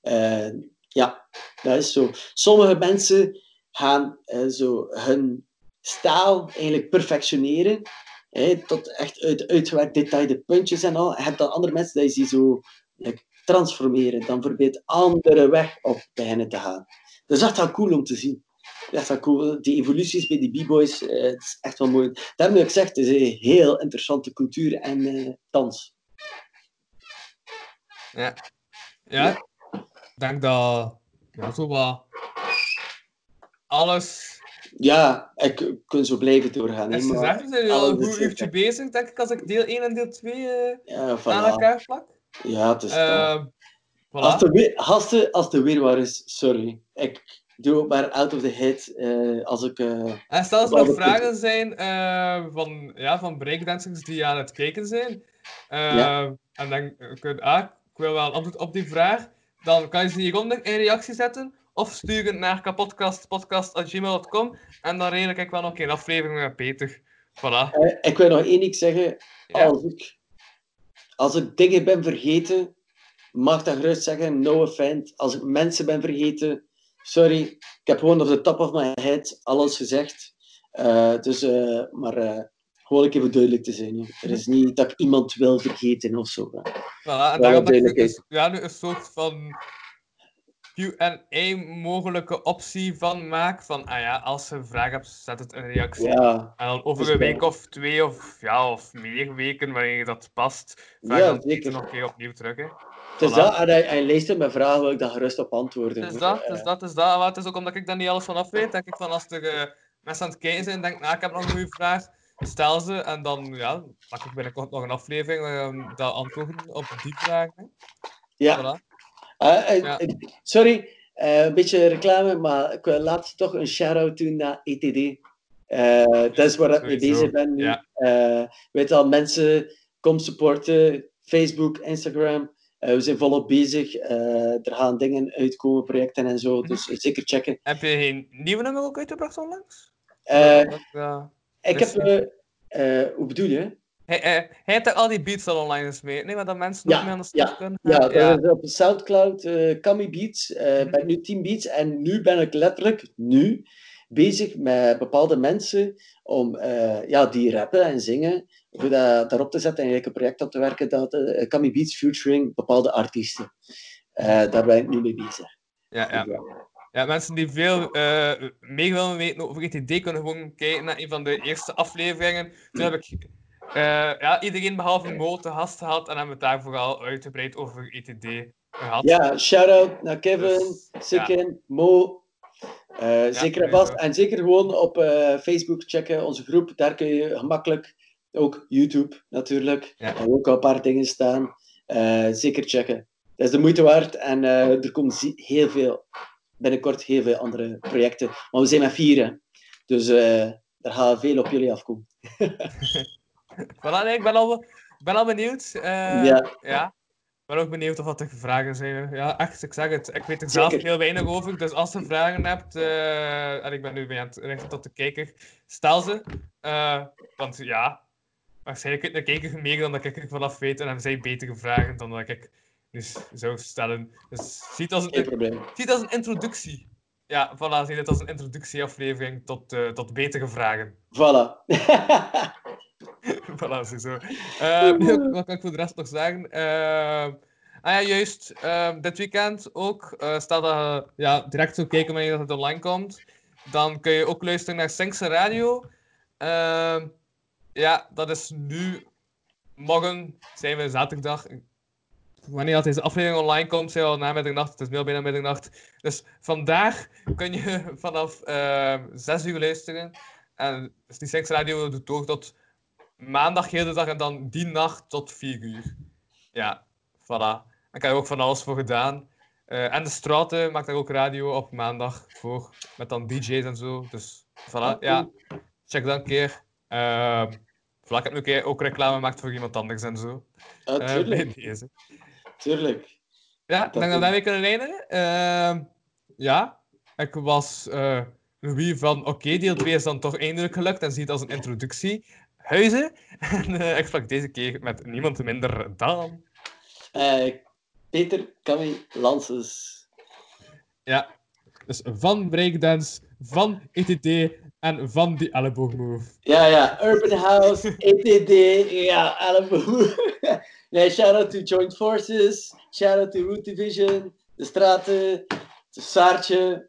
Eh, ja, dat is zo. Sommige mensen gaan zo hun stijl eigenlijk perfectioneren. tot echt uit, uitgewerkt detail, de puntjes en al. Je hebt dan andere mensen die ze zo transformeren. Dan bijvoorbeeld andere weg op beginnen te gaan. Dat is echt wel cool om te zien. Dat echt wel cool. Die evoluties bij die b-boys, eh, het is echt wel mooi. Daarom heb ik gezegd, het is een heel interessante cultuur en eh, dans. Ja. Ja, ik denk dat ja, zo wat alles Ja, ik kan zo blijven doorgaan. maar gezegd. We zijn al een goed uurtje bezig, denk ik, als ik deel 1 en deel 2 eh, Ja, voilà. aan elkaar plak. Ja, het is. Ehm, Als de, weer, als, de, als de weer waar is, sorry. Ik doe ook maar out of the head eh, als ik... eh, En stel als er nog vragen zijn van, ja, van breakdancers die aan het kijken zijn, Ja. en dan kun je, ah, ik wil wel een antwoord op die vraag, dan kan je ze hieronder in reactie zetten, of sturen naar kapodcastpodcast.gmail.com en dan regel ik wel nog een aflevering met Peter. Voilà. eh, ik wil nog één ding zeggen. Ja. Als, ik, als ik dingen ben vergeten, mag dat gerust zeggen, no offense. Als ik mensen ben vergeten, sorry. Ik heb gewoon op de top of my head alles gezegd. Eh, dus, eh, maar eh, gewoon voor duidelijk te zijn. hè. Er is niet dat ik iemand wil vergeten of zo. Voilà, en daarom dat ik duidelijkheid. dus, ja, nu een soort van Q&A mogelijke optie van maak. Van, ah ja, als je een vraag hebt, zet het in reactie. Ja, En dan over Dus een week of twee of, ja, of meer weken, wanneer dat past, vraag Ja, dan nog een keer opnieuw terug. Hè. het is Voilà. dat. En hij, hij leest het met vragen, wil ik dat gerust op antwoorden. Het is dat, het is dat, het is dat. Maar het is ook omdat ik daar niet alles van af weet, denk ik van als er eh, mensen aan het kijken zijn en denken, nou, ik heb nog een goede vraag, stel ze en dan, ja, maak ik binnenkort nog een aflevering waarin dat antwoorden op die vragen. hè. Ja. Voilà. Eh, eh, Ja. eh, sorry, een beetje reclame, maar ik wil laatst toch een shout-out doen naar ETD. Dat is waar ik mee bezig ben nu. ja. Weet al, mensen, kom supporten. Facebook, Instagram. We zijn volop bezig. Er gaan dingen uitkomen, projecten en zo. Dus zeker checken. Heb je geen nieuwe nummer ook uitgebracht onlangs? Ik heb... hoe bedoel je? Hij, hij, hij heeft er al die beats al online gesmeed, nee, maar dat mensen nog Ja, meer aan de slag kunnen. Ja, dat is op Soundcloud, eh Kami Beats. eh Mhm. ben nu 10 beats en nu ben ik letterlijk nu bezig met bepaalde mensen om, eh, ja, die rappen en zingen, voor dat, daarop te zetten en eigenlijk een project op te werken dat Kami Beats featuring bepaalde artiesten. Daar ben ik nu mee bezig. ja, ja. Ja, mensen die veel meer willen weten over ETD kunnen gewoon kijken naar een van de eerste afleveringen. Toen heb ik eh, ja, iedereen behalve Mo te gast gehad en hebben we het daar vooral uitgebreid over ETD gehad. Ja, shout-out naar Kevin, Dus, Sikken, Mo. Eh, zeker en vast. En zeker gewoon op eh, Facebook checken, onze groep. Daar kun je gemakkelijk, ook YouTube natuurlijk, Ja. daar ook al een paar dingen staan. Zeker checken. Dat is de moeite waard. En er komt zie- heel veel, binnenkort heel veel andere projecten. Maar we zijn met vieren. Dus er gaat veel op jullie afkomen. *laughs* *laughs* Voilà, nee, ik ben al ben al benieuwd. eh, Ja. ja. Ik ben ook benieuwd of dat er vragen zijn. Ja, echt, ik zeg het. Ik weet er zelf heel weinig over. Dus als je vragen hebt, eh, en ik ben nu aan het richten tot de kijker, stel ze. Eh, want ja, waarschijnlijk de kijker meer dan dat ik er vanaf weet. En hebben zij betere vragen dan dat ik dus zou stellen. Dus zie het als een, probleem. zie het als een introductie. Ja, voilà, zie het als een introductieaflevering tot, eh, tot betere vragen. Voilà. *laughs* *laughs* voilà, zo. Eh, nu, *laughs* *laughs* wat kan ik voor de rest nog zeggen? Eh, ah ja, juist. eh, dit weekend ook. eh stel dat je ja, direct zou kijken wanneer dat het online komt. Dan kun je ook luisteren naar Sinkse Radio. Ja, dat is nu. Morgen zijn we zaterdag. Wanneer dat deze aflevering online komt, zijn we al na middernacht. Het is meer bijna middernacht. Dus vandaag kun je vanaf eh 6 uur luisteren. En dus die Sinkse Radio doet door tot maandag heel de dag en dan die nacht tot 4 uur. Ja, voilà. Ik heb er ook van alles voor gedaan. Eh, en de Straten maakt daar ook radio op maandag voor. Met dan DJ's en zo. Dus voilà, ja. Check dat een keer. Uh, voilà, ik heb nu een keer ook reclame gemaakt voor iemand anders en zo. Ja, Eh, tuurlijk. deze. tuurlijk. Ja, ik denk dat we daarmee kunnen. Ehm, ja, ik was eh Louis van oké, deel 2 is dan toch eindelijk gelukt en zie het als een introductie. Huizen. *laughs* En eh, ik sprak deze keer met niemand minder dan... Eh, Peter Camille Lances. Ja, dus van breakdance, van ETT en van die elleboogmove. Ja, ja. Urban House, ETD, ja, elleboog. *laughs* nee, shout-out to Joint Forces, shout-out to Root Division, de straten, de Saartje.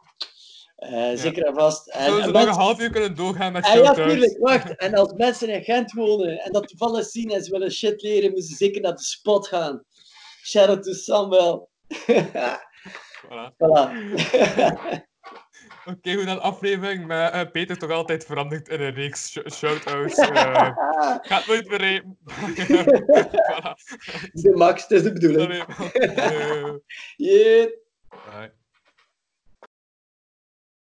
Eh, Zeker en vast. En, Zouden ze nog een half uur kunnen doorgaan met Ah, ja, shoutouts? tuurlijk. Wacht. En als mensen in Gent wonen en dat toevallig zien en ze willen shit leren, moeten ze zeker naar de spot gaan. Shout-out to Samuel. Voilà. *laughs* voilà. Oké, hoe dan aflevering met eh, Peter toch altijd veranderd in een reeks sh- shoutouts. *laughs* eh gaat nooit meer *laughs* voilà. de max, dat is de bedoeling. Yeah. bye.